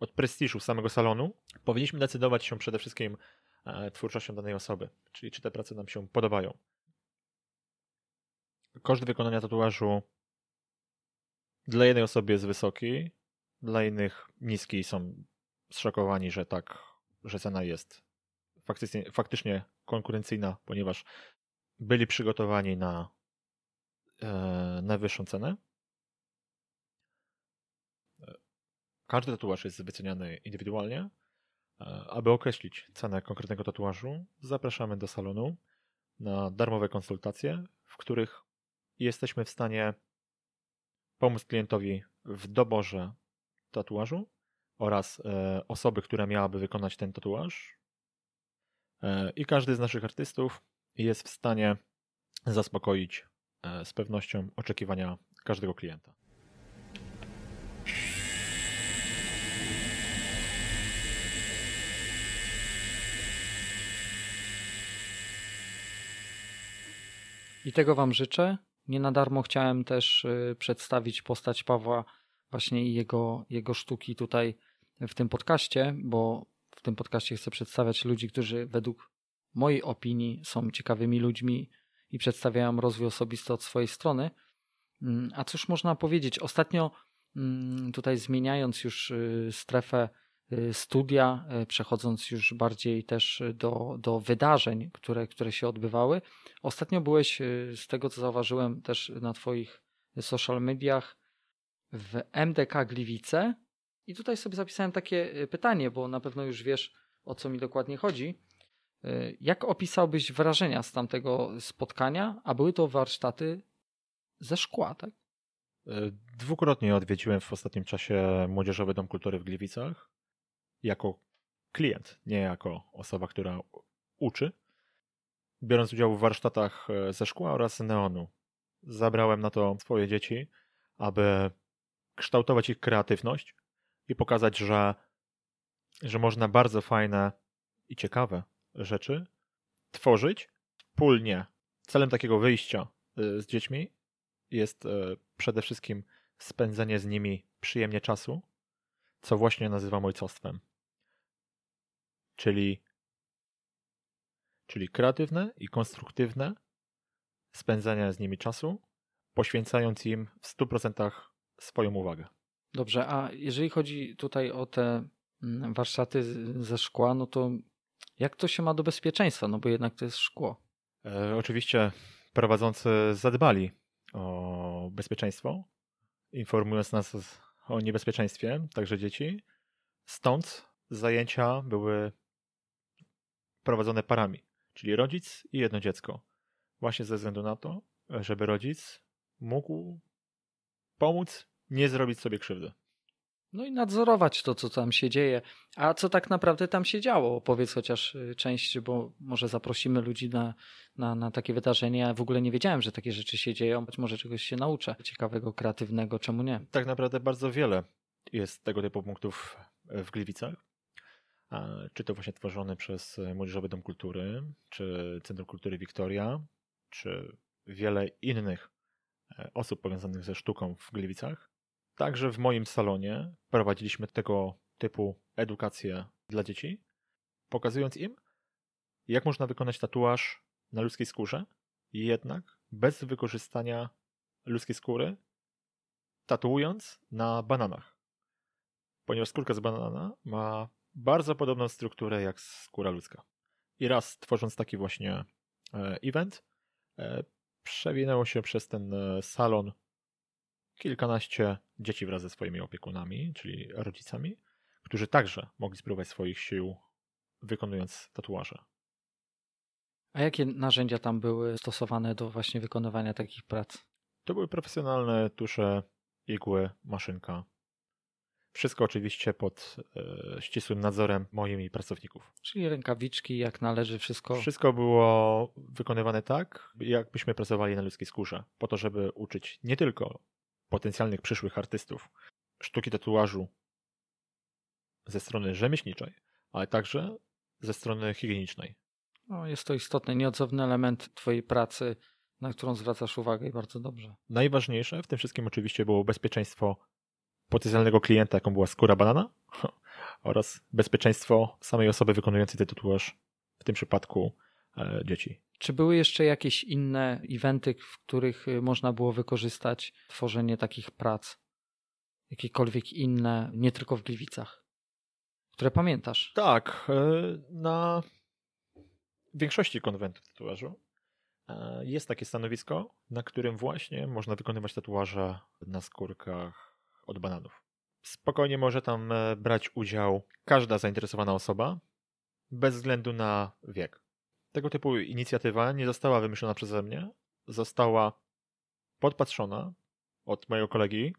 od prestiżu samego salonu. Powinniśmy decydować się przede wszystkim e, twórczością danej osoby, czyli czy te prace nam się podobają. Koszt wykonania tatuażu dla jednej osoby jest wysoki, dla innych niski są zszokowani, że tak, że cena jest faktycznie, faktycznie konkurencyjna, ponieważ byli przygotowani na najwyższą cenę. Każdy tatuaż jest wyceniany indywidualnie. E, aby określić cenę konkretnego tatuażu, zapraszamy do salonu na darmowe konsultacje, w których jesteśmy w stanie pomóc klientowi w doborze tatuażu oraz e, osoby, która miałaby wykonać ten tatuaż. E, I każdy z naszych artystów jest w stanie zaspokoić e, z pewnością oczekiwania każdego klienta. I tego Wam życzę. Nie na darmo chciałem też y, przedstawić postać Pawła właśnie i jego, jego sztuki tutaj w tym podcaście, bo w tym podcaście chcę przedstawiać ludzi, którzy według mojej opinii są ciekawymi ludźmi i przedstawiają rozwój osobisty od swojej strony. Mm, a cóż można powiedzieć? Ostatnio mm, tutaj zmieniając już y, strefę y, studia, y, przechodząc już bardziej też do, do wydarzeń, które, które się odbywały. Ostatnio byłeś, z tego co zauważyłem też na Twoich social mediach, w MDK Gliwice. I tutaj sobie zapisałem takie pytanie, bo na pewno już wiesz, o co mi dokładnie chodzi. Y, jak opisałbyś wrażenia z tamtego spotkania, a były to warsztaty ze szkła, tak? Y, dwukrotnie odwiedziłem w ostatnim czasie Młodzieżowy Dom Kultury w Gliwicach jako klient, nie jako osoba, która uczy, biorąc udział w warsztatach ze szkła oraz neonu. Zabrałem na to swoje dzieci, aby kształtować ich kreatywność i pokazać, że, że można bardzo fajne i ciekawe rzeczy tworzyć wspólnie. Celem takiego wyjścia y, z dziećmi jest y, przede wszystkim spędzenie z nimi przyjemnie czasu, co właśnie nazywam ojcostwem. Czyli, czyli kreatywne i konstruktywne spędzanie z nimi czasu, poświęcając im w 100% swoją uwagę. Dobrze, a jeżeli chodzi tutaj o te mm, warsztaty ze szkła, no to jak to się ma do bezpieczeństwa? No bo jednak to jest szkło. E, oczywiście prowadzący zadbali o bezpieczeństwo, informując nas o niebezpieczeństwie, także dzieci. Stąd zajęcia były prowadzone parami, czyli rodzic i jedno dziecko. Właśnie ze względu na to, żeby rodzic mógł pomóc nie zrobić sobie krzywdy. No i nadzorować to, co tam się dzieje. A co tak naprawdę tam się działo? Powiedz chociaż y, część, bo może zaprosimy ludzi na, na, na takie wydarzenie. Ja w ogóle nie wiedziałem, że takie rzeczy się dzieją. Być może czegoś się nauczę ciekawego, kreatywnego, czemu nie? Tak naprawdę bardzo wiele jest tego typu punktów w Gliwicach. Czy to właśnie tworzony przez Młodzieżowy Dom Kultury, czy Centrum Kultury Wiktoria, czy wiele innych e, osób powiązanych ze sztuką w Gliwicach. Także w moim salonie prowadziliśmy tego typu edukację dla dzieci, pokazując im, jak można wykonać tatuaż na ludzkiej skórze, jednak bez wykorzystania ludzkiej skóry, tatuując na bananach. Ponieważ skórka z banana ma bardzo podobną strukturę jak skóra ludzka. I raz tworząc taki właśnie e, event, e, przewinęło się przez ten e, salon kilkanaście dzieci wraz ze swoimi opiekunami, czyli rodzicami, którzy także mogli spróbować swoich sił wykonując tatuaże. A jakie narzędzia tam były stosowane do właśnie wykonywania takich prac? To były profesjonalne tusze, igły, maszynka. Wszystko oczywiście pod e, ścisłym nadzorem moim i pracowników. Czyli rękawiczki, jak należy, wszystko. Wszystko było wykonywane tak, jakbyśmy pracowali na ludzkiej skórze, po to, żeby uczyć nie tylko potencjalnych przyszłych artystów sztuki tatuażu ze strony rzemieślniczej, ale także ze strony higienicznej. No, jest to istotny, nieodzowny element Twojej pracy, na którą zwracasz uwagę i bardzo dobrze. Najważniejsze w tym wszystkim oczywiście było bezpieczeństwo potencjalnego klienta, jaką była skóra banana, oraz bezpieczeństwo samej osoby wykonującej ten tatuaż, w tym przypadku dzieci. Czy były jeszcze jakieś inne eventy, w których y, można było wykorzystać tworzenie takich prac? Jakiekolwiek inne, nie tylko w Gliwicach, które pamiętasz? Tak, e, na większości konwentów tatuażu e, jest takie stanowisko, na którym właśnie można wykonywać tatuaże na skórkach od bananów. Spokojnie może tam e, brać udział każda zainteresowana osoba, bez względu na wiek. Tego typu inicjatywa nie została wymyślona przeze mnie, została podpatrzona od mojego kolegi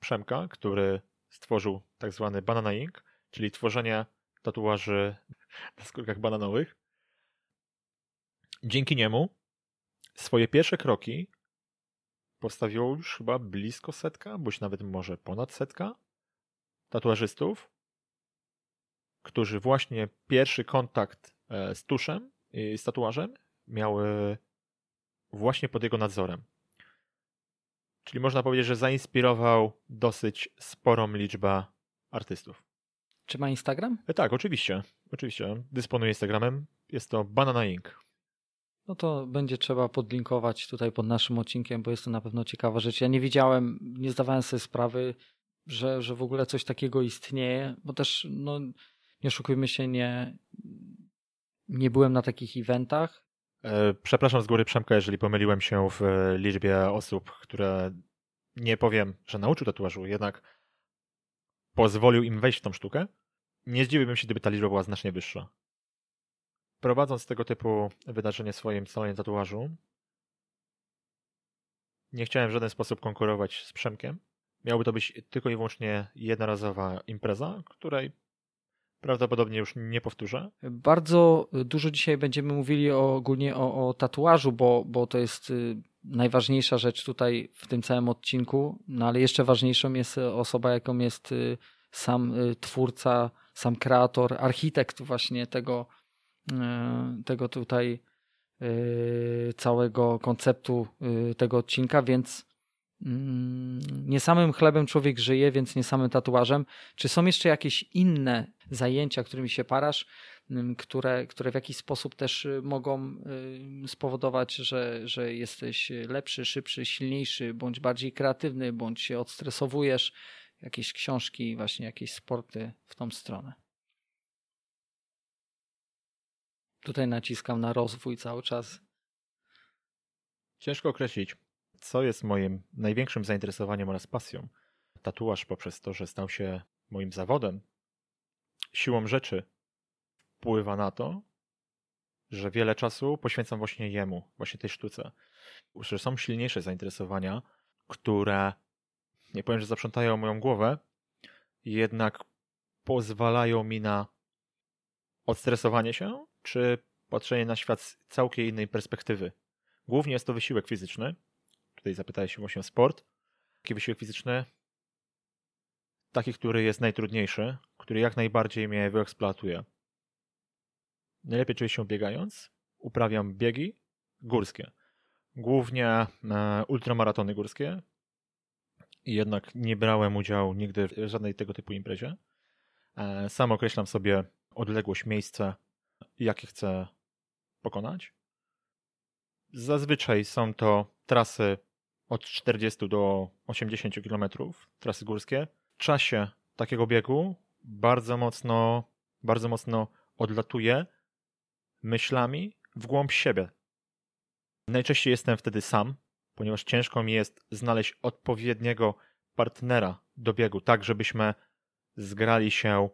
Przemka, który stworzył tak zwany Banana Ink, czyli tworzenie tatuaży na skórkach bananowych. Dzięki niemu swoje pierwsze kroki postawiło już chyba blisko setka, bądź nawet może ponad setka tatuażystów, którzy właśnie pierwszy kontakt e, z tuszem z tatuażem miały właśnie pod jego nadzorem. Czyli można powiedzieć, że zainspirował dosyć sporą liczbę artystów. Czy ma Instagram? E, tak, oczywiście. Oczywiście. Dysponuje Instagramem. Jest to Banana Inc. No to będzie trzeba podlinkować tutaj pod naszym odcinkiem, bo jest to na pewno ciekawa rzecz. Ja nie widziałem, nie zdawałem sobie sprawy, że, że w ogóle coś takiego istnieje, bo też, no, nie oszukujmy się, nie, nie byłem na takich eventach. E, przepraszam z góry Przemka, jeżeli pomyliłem się w liczbie osób, które nie powiem, że nauczył tatuażu, jednak pozwolił im wejść w tą sztukę. Nie zdziwiłbym się, gdyby ta liczba była znacznie wyższa. Prowadząc tego typu wydarzenie w swoim salonie tatuażu, nie chciałem w żaden sposób konkurować z Przemkiem. Miałoby to być tylko i wyłącznie jednorazowa impreza, której prawdopodobnie już nie powtórzę. Bardzo dużo dzisiaj będziemy mówili ogólnie o, o tatuażu, bo, bo to jest y, najważniejsza rzecz tutaj w tym całym odcinku, no ale jeszcze ważniejszą jest osoba, jaką jest y, sam y, twórca, sam kreator, architekt właśnie tego, tego tutaj całego konceptu tego odcinka, więc nie samym chlebem człowiek żyje, więc nie samym tatuażem. Czy są jeszcze jakieś inne zajęcia, którymi się parasz, mm, które, które w jakiś sposób też y, mogą y, spowodować, że, że jesteś lepszy, szybszy, silniejszy, bądź bardziej kreatywny, bądź się odstresowujesz? Jakieś książki, właśnie jakieś sporty w tą stronę. Tutaj naciskam na rozwój cały czas. Ciężko określić co jest moim największym zainteresowaniem oraz pasją. Tatuaż poprzez to, że stał się moim zawodem, siłą rzeczy wpływa na to, że wiele czasu poświęcam właśnie jemu, właśnie tej sztuce. Że są silniejsze zainteresowania, które nie powiem, że zaprzątają moją głowę, jednak pozwalają mi na odstresowanie się, czy patrzenie na świat z całkiem innej perspektywy. Głównie jest to wysiłek fizyczny. Tutaj zapytałeś właśnie o sport. Jaki wysiłek fizyczny? Taki, który jest najtrudniejszy, który jak najbardziej mnie wyeksploatuje. Najlepiej czuję się biegając. Uprawiam biegi górskie. Głównie e, ultramaratony górskie. Jednak nie brałem udziału nigdy w żadnej tego typu imprezie. E, sam określam sobie odległość, miejsce, jakie chcę pokonać. Zazwyczaj są to trasy od 40 do 80 km, trasy górskie. W czasie takiego biegu bardzo mocno, bardzo mocno odlatuję myślami w głąb siebie. Najczęściej jestem wtedy sam, ponieważ ciężko mi jest znaleźć odpowiedniego partnera do biegu, tak żebyśmy zgrali się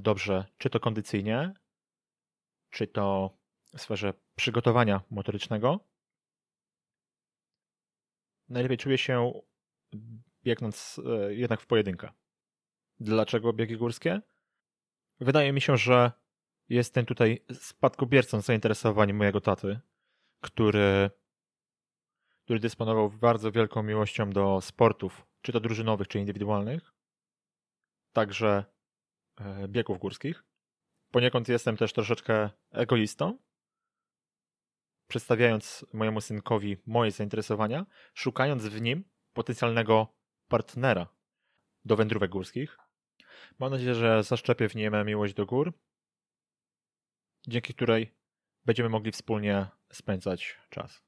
dobrze, czy to kondycyjnie, czy to w sferze przygotowania motorycznego. Najlepiej czuję się biegnąc e, jednak w pojedynkę. Dlaczego biegi górskie? Wydaje mi się, że jestem tutaj spadkobiercą zainteresowań mojego taty, który, który dysponował bardzo wielką miłością do sportów, czy to drużynowych, czy indywidualnych, także e, biegów górskich. Poniekąd jestem też troszeczkę egoistą, przedstawiając mojemu synkowi moje zainteresowania, szukając w nim potencjalnego partnera do wędrówek górskich. Mam nadzieję, że zaszczepię w nim miłość do gór, dzięki której będziemy mogli wspólnie spędzać czas.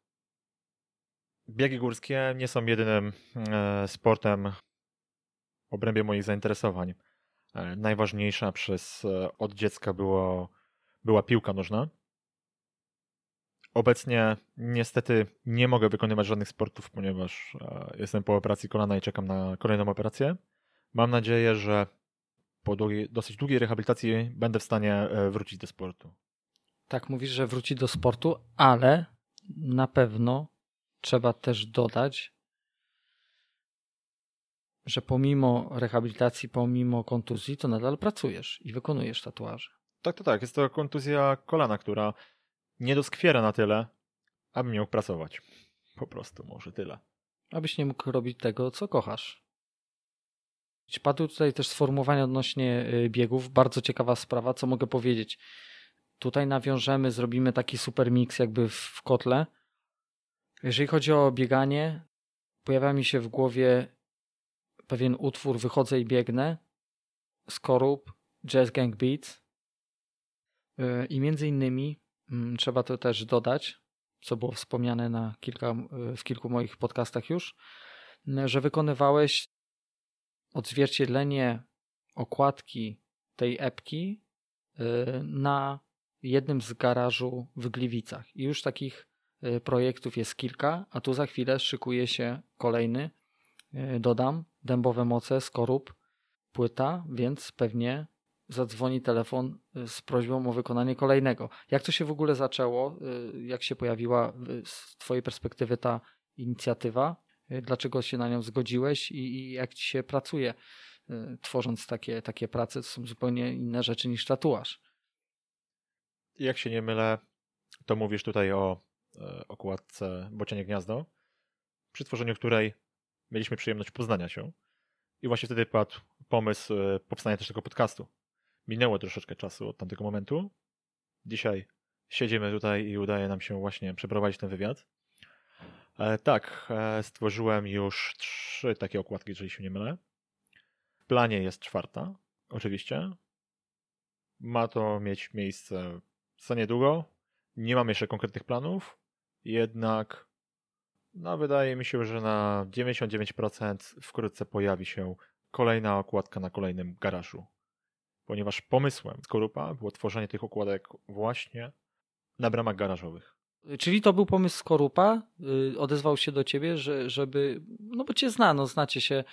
Biegi górskie nie są jedynym e, sportem w obrębie moich zainteresowań. E, najważniejsza przez e, od dziecka było, była piłka nożna. Obecnie niestety nie mogę wykonywać żadnych sportów, ponieważ jestem po operacji kolana i czekam na kolejną operację. Mam nadzieję, że po długiej, dosyć długiej rehabilitacji będę w stanie wrócić do sportu. Tak, mówisz, że wróci do sportu, ale na pewno trzeba też dodać, że pomimo rehabilitacji, pomimo kontuzji, to nadal pracujesz i wykonujesz tatuaże. Tak, to tak. Jest to kontuzja kolana, która nie doskwiera na tyle, aby miał pracować. Po prostu, może tyle. Abyś nie mógł robić tego, co kochasz. Padły tutaj też sformułowania odnośnie y, biegów. Bardzo ciekawa sprawa, co mogę powiedzieć. Tutaj nawiążemy, zrobimy taki super mix jakby w kotle. Jeżeli chodzi o bieganie, pojawia mi się w głowie pewien utwór Wychodzę i biegnę, Skorup, Jazz Gang Beats y, i między innymi trzeba to też dodać, co było wspomniane na kilka, y, w kilku moich podcastach już, że wykonywałeś odzwierciedlenie okładki tej epki y, na jednym z garażu w Gliwicach. I już takich projektów jest kilka, a tu za chwilę szykuje się kolejny E, dodam, dębowe moce, skorup, płyta, więc pewnie zadzwoni telefon e, z prośbą o wykonanie kolejnego. Jak to się w ogóle zaczęło? E, jak się pojawiła z Twojej perspektywy ta inicjatywa? Dlaczego się na nią zgodziłeś i, jak Ci się pracuje, tworząc takie, takie prace? To są zupełnie inne rzeczy niż tatuaż. Jak się nie mylę, to mówisz tutaj o okładce Bocianie Gniazdo, przy tworzeniu której mieliśmy przyjemność poznania się. I właśnie wtedy padł pomysł e, powstania też tego podcastu. Minęło troszeczkę czasu od tamtego momentu. Dzisiaj siedzimy tutaj i udaje nam się właśnie przeprowadzić ten wywiad. E, tak, e, stworzyłem już trzy takie okładki, jeżeli się nie mylę. W planie jest czwarta, oczywiście. Ma to mieć miejsce za niedługo. Nie mam jeszcze konkretnych planów, jednak no, wydaje mi się, że na 99% wkrótce pojawi się kolejna okładka na kolejnym garażu. Ponieważ pomysłem Skorupa było tworzenie tych okładek właśnie na bramach garażowych. Czyli to był pomysł Skorupa, y, odezwał się do ciebie, że, żeby, no bo cię zna, no znacie się,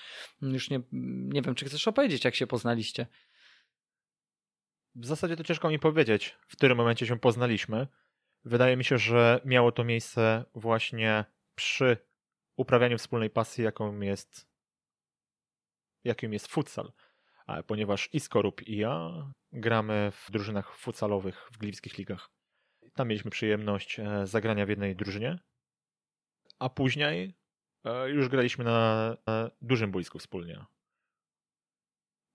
już nie, nie wiem, czy chcesz opowiedzieć, jak się poznaliście. W zasadzie to ciężko mi powiedzieć, w którym momencie się poznaliśmy. Wydaje mi się, że miało to miejsce właśnie przy uprawianiu wspólnej pasji, jaką jest, jakim jest futsal. Ponieważ i Skorup i ja gramy w drużynach futsalowych w gliwskich ligach. Tam mieliśmy przyjemność e, zagrania w jednej drużynie, a później e, już graliśmy na dużym boisku wspólnie.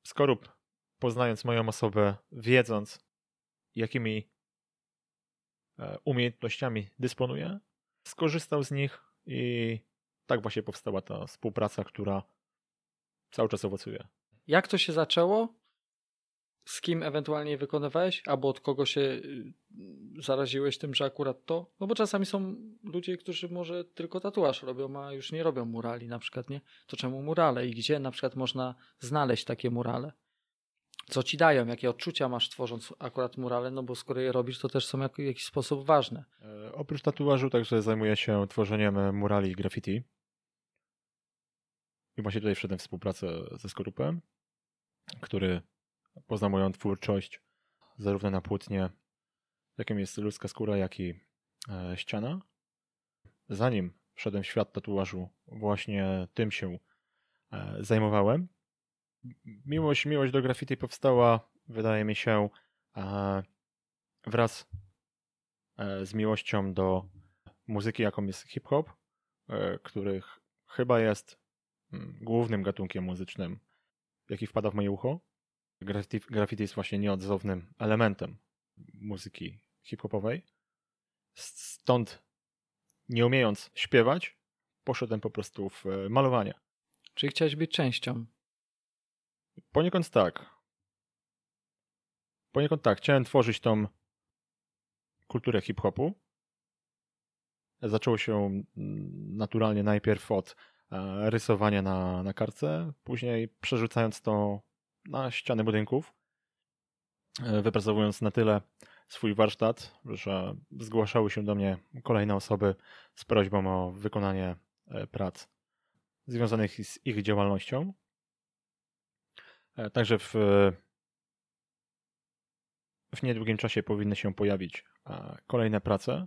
Skorup, poznając moją osobę, wiedząc jakimi e, umiejętnościami dysponuję, skorzystał z nich i tak właśnie powstała ta współpraca, która cały czas owocuje. Jak to się zaczęło? Z kim ewentualnie wykonywałeś? Albo od kogo się y, zaraziłeś tym, że akurat to? No bo czasami są ludzie, którzy może tylko tatuaż robią, a już nie robią murali na przykład, nie? To czemu murale i gdzie na przykład można znaleźć takie murale? Co ci dają? Jakie odczucia masz tworząc akurat murale? No bo skoro je robisz, to też są w jakiś sposób ważne. E, oprócz tatuażu także zajmuję się tworzeniem murali i graffiti. I właśnie tutaj wszedłem w współpracę ze Skorupem, który poznał moją twórczość zarówno na płótnie, jakim jest ludzka skóra, jak i e, ściana. Zanim wszedłem w świat tatuażu, właśnie tym się e, zajmowałem. Miłość, miłość do graffiti powstała, wydaje mi się, e, wraz z miłością do muzyki, jaką jest hip-hop, których chyba jest głównym gatunkiem muzycznym, jaki wpada w moje ucho. Graffiti jest właśnie nieodzownym elementem muzyki hip-hopowej. Stąd, nie umiejąc śpiewać, poszedłem po prostu w e, malowanie. Czyli chciałeś być częścią? Poniekąd tak. Poniekąd tak. Chciałem tworzyć tą kulturę hip-hopu. Zaczęło się naturalnie najpierw od rysowania na, na kartce, później przerzucając to na ściany budynków, e, wypracowując na tyle swój warsztat, że zgłaszały się do mnie kolejne osoby z prośbą o wykonanie e, prac związanych z ich działalnością. E, także w, w niedługim czasie powinny się pojawić kolejne prace,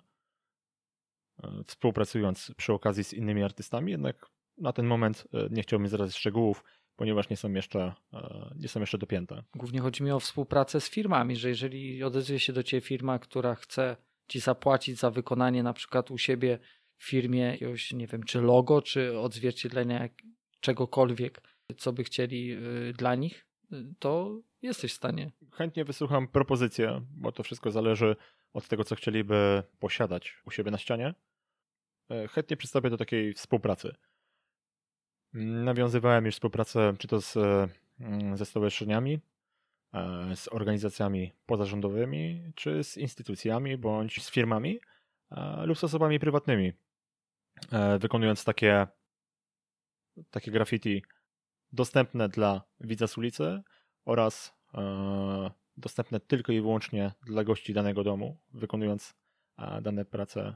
współpracując przy okazji z innymi artystami, jednak na ten moment nie chciałbym zdradzać szczegółów, ponieważ nie są jeszcze, e, nie są jeszcze dopięte. Głównie chodzi mi o współpracę z firmami, że jeżeli odezwie się do Ciebie firma, która chce Ci zapłacić za wykonanie na przykład u siebie w firmie jakiegoś, nie wiem, czy logo, czy odzwierciedlenia czegokolwiek, co by chcieli y, dla nich, to jesteś w stanie. Chętnie wysłucham propozycję, bo to wszystko zależy od tego, co chcieliby posiadać u siebie na ścianie. E, chętnie przystąpię do takiej współpracy. Nawiązywałem już współpracę czy to z, mm, ze stowarzyszeniami, e, z organizacjami pozarządowymi, czy z instytucjami, bądź z firmami e, lub z osobami prywatnymi, e, wykonując takie, takie graffiti dostępne dla widza z ulicy oraz dostępne tylko i wyłącznie dla gości danego domu, wykonując dane prace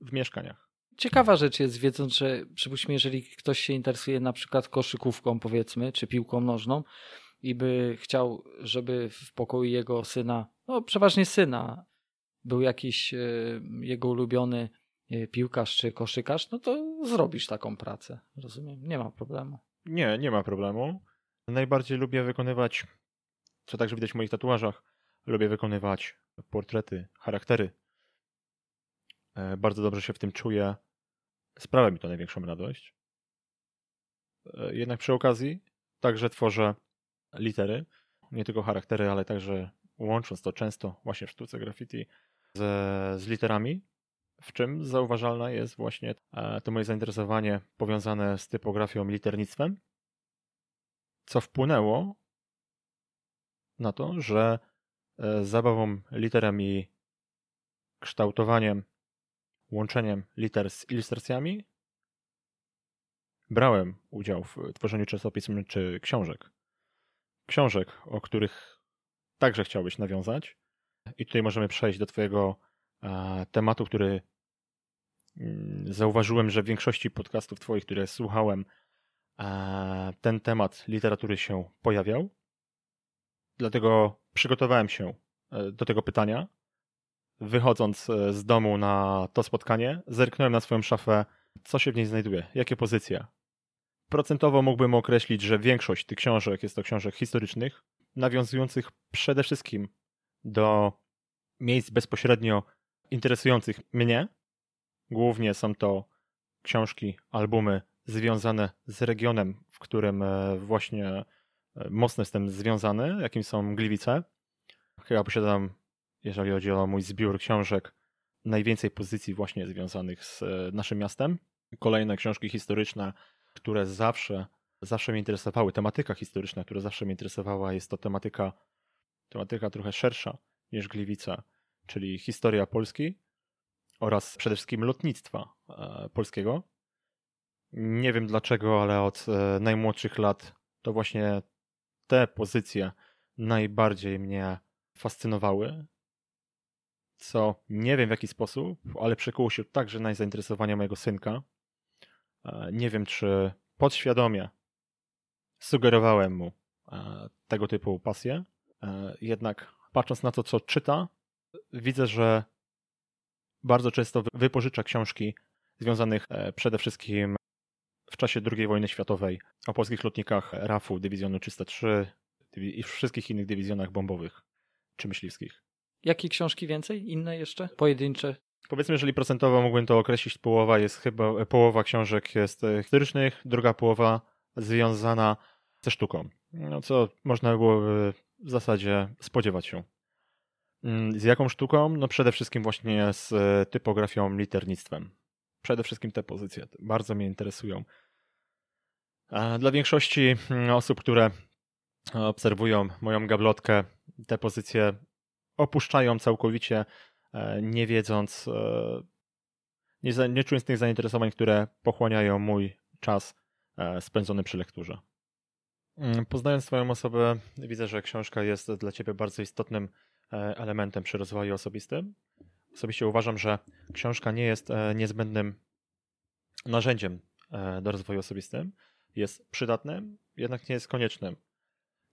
w mieszkaniach ciekawa rzecz jest, wiedząc, że przypuśćmy, jeżeli ktoś się interesuje na przykład koszykówką, powiedzmy, czy piłką nożną i by chciał, żeby w pokoju jego syna, no przeważnie syna, był jakiś e, jego ulubiony e, piłkarz czy koszykarz, no to zrobisz taką pracę. Rozumiem, nie ma problemu. Nie, nie ma problemu. Najbardziej lubię wykonywać, co także widać w moich tatuażach, lubię wykonywać portrety, charaktery. E, bardzo dobrze się w tym czuję sprawia mi to największą radość. E, jednak przy okazji także tworzę litery, nie tylko charaktery, ale także łącząc to często właśnie w sztuce graffiti z, z literami, w czym zauważalne jest właśnie e, to moje zainteresowanie powiązane z typografią i liternictwem, co wpłynęło na to, że e, zabawą literem i kształtowaniem łączeniem liter z ilustracjami brałem udział w tworzeniu czasopism czy książek. Książek, o których także chciałbyś nawiązać. I tutaj możemy przejść do Twojego tematu, który mm, zauważyłem, że w większości podcastów Twoich, które słuchałem, ten temat literatury się pojawiał. Dlatego przygotowałem się e, do tego pytania wychodząc e, z domu na to spotkanie, zerknąłem na swoją szafę, co się w niej znajduje, jakie pozycje. Procentowo mógłbym określić, że większość tych książek jest to książek historycznych, nawiązujących przede wszystkim do miejsc bezpośrednio interesujących mnie. Głównie są to książki, albumy związane z regionem, w którym e, właśnie e, mocno jestem związany, jakim są Gliwice. Chyba posiadam, jeżeli chodzi o mój zbiór książek, najwięcej pozycji właśnie związanych z e, naszym miastem. Kolejne książki historyczne, które zawsze, zawsze mnie interesowały, tematyka historyczna, która zawsze mnie interesowała, jest to tematyka, tematyka trochę szersza niż Gliwice, czyli historia Polski oraz przede wszystkim lotnictwa polskiego. Nie wiem dlaczego, ale od e, najmłodszych lat to właśnie te pozycje najbardziej mnie fascynowały. Co nie wiem w jaki sposób, ale przekuło się także na zainteresowania mojego synka. E, nie wiem, czy podświadomie sugerowałem mu e, tego typu pasję. Jednak patrząc na to, co czyta, widzę, że bardzo często wypożycza książki związanych przede wszystkim w czasie II wojny światowej o polskich lotnikach RAF-u, dywizjonu 303 i wszystkich innych dywizjonach bombowych czy myśliwskich. Jakie książki więcej? Inne jeszcze? Pojedyncze? Powiedzmy, jeżeli procentowo mógłbym to określić, połowa jest chyba, połowa książek jest e, historycznych, druga połowa związana ze sztuką. No, co można byłoby w zasadzie spodziewać się. Mm, z jaką sztuką? No przede wszystkim właśnie z e, typografią, liternictwem przede wszystkim te pozycje bardzo mnie interesują. Dla większości mm, osób, które obserwują moją gablotkę, te pozycje opuszczają całkowicie, e, nie wiedząc, e, nie, nie czując tych zainteresowań, które pochłaniają mój czas e, spędzony przy lekturze. Mm, poznając Twoją osobę, widzę, że książka jest dla Ciebie bardzo istotnym elementem przy rozwoju osobistym. Osobiście uważam, że książka nie jest niezbędnym narzędziem do rozwoju osobistym. Jest przydatnym, jednak nie jest koniecznym.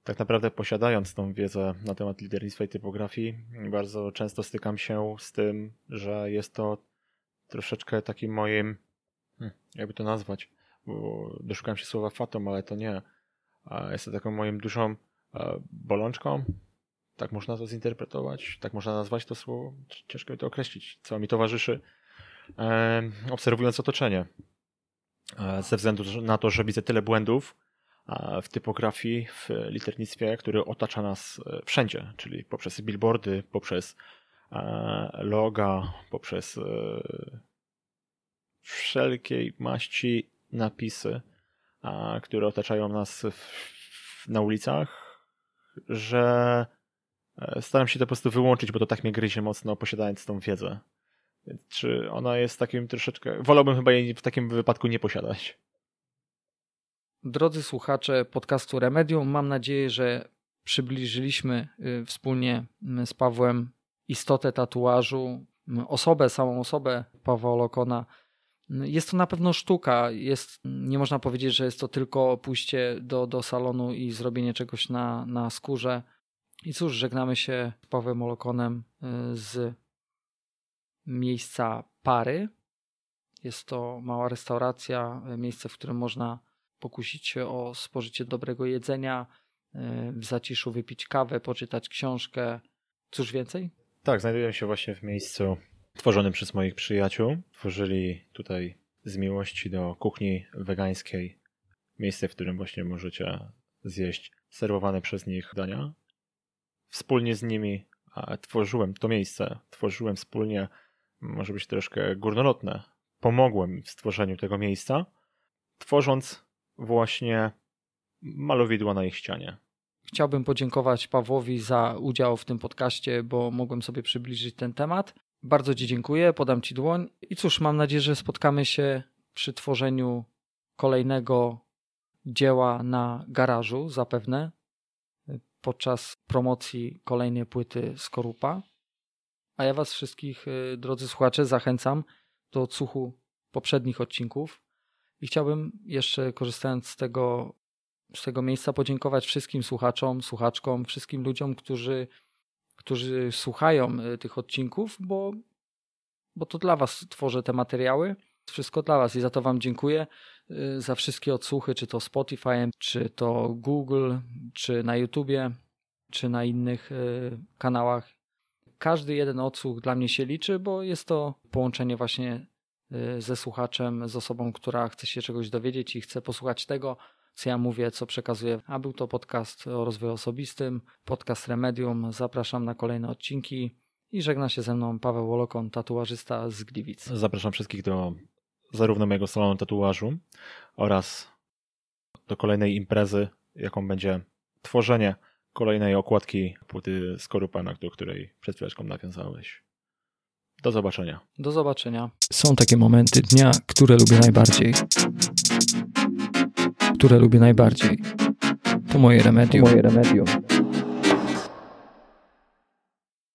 Tak naprawdę posiadając tą wiedzę na temat lidernictwa i typografii, bardzo często stykam się z tym, że jest to troszeczkę takim moim, hmm, jakby to nazwać, bo doszukałem się słowa fatum, ale to nie. Jest to taką moim dużą e, bolączką, tak można to zinterpretować, tak można nazwać to słowo. Ciężko mi to określić, co mi towarzyszy, obserwując otoczenie. E, ze względu na to, że widzę tyle błędów w typografii, w liternictwie, który otacza nas e, wszędzie, czyli poprzez billboardy, poprzez e, loga, poprzez e, wszelkiej maści napisy, które otaczają nas na ulicach, że E, staram się to po prostu wyłączyć, bo to tak mnie gryzie mocno, posiadając tą wiedzę. Czy ona jest takim troszeczkę. Wolałbym chyba jej w takim wypadku nie posiadać. Drodzy słuchacze podcastu Remedium, mam nadzieję, że przybliżyliśmy y, wspólnie z Pawłem istotę tatuażu, osobę, samą osobę Pawła Lokona. Jest to na pewno sztuka. Jest, nie można powiedzieć, że jest to tylko pójście do, do salonu i zrobienie czegoś na, na skórze. I cóż, żegnamy się z Pawłem Olokonem y, z miejsca Pary. Jest to mała restauracja, y, miejsce, w którym można pokusić się o spożycie dobrego jedzenia, y, w zaciszu wypić kawę, poczytać książkę. Cóż więcej? Tak, znajduję się właśnie w miejscu tworzonym przez moich przyjaciół. Tworzyli tutaj z miłości do kuchni wegańskiej miejsce, w którym właśnie możecie zjeść serwowane przez nich dania wspólnie z nimi tworzyłem to miejsce, tworzyłem wspólnie, może być troszkę górnolotne, pomogłem w stworzeniu tego miejsca, tworząc właśnie malowidła na ich ścianie. Chciałbym podziękować Pawłowi za udział w tym podcaście, bo mogłem sobie przybliżyć ten temat. Bardzo Ci dziękuję, podam Ci dłoń i cóż, mam nadzieję, że spotkamy się przy tworzeniu kolejnego dzieła na garażu, zapewne podczas promocji kolejnej płyty Skorupa. A ja Was wszystkich, y, drodzy słuchacze, zachęcam do odsłuchu poprzednich odcinków. I chciałbym jeszcze, korzystając z tego, z tego miejsca, podziękować wszystkim słuchaczom, słuchaczkom, wszystkim ludziom, którzy, którzy słuchają y, tych odcinków, bo, bo to dla Was tworzę te materiały. Wszystko dla Was i za to Wam dziękuję. y, za wszystkie odsłuchy, czy to Spotify, czy to Google, czy na YouTubie, czy na innych y, kanałach. Każdy jeden odsłuch dla mnie się liczy, bo jest to połączenie właśnie ze słuchaczem, z osobą, która chce się czegoś dowiedzieć i chce posłuchać tego, co ja mówię, co przekazuję. A był to podcast o rozwoju osobistym, podcast Remedium. Zapraszam na kolejne odcinki i żegna się ze mną Paweł Wolokon, tatuażysta z Gliwic. Zapraszam wszystkich do zarówno mojego salonu tatuażu oraz do kolejnej imprezy, jaką będzie tworzenie kolejnej okładki płyty Skorupana, do której przed chwileczką nawiązałeś. Do zobaczenia. Do zobaczenia. Są takie momenty dnia, które lubię najbardziej. Które lubię najbardziej. To moje remedium. To moje remedium.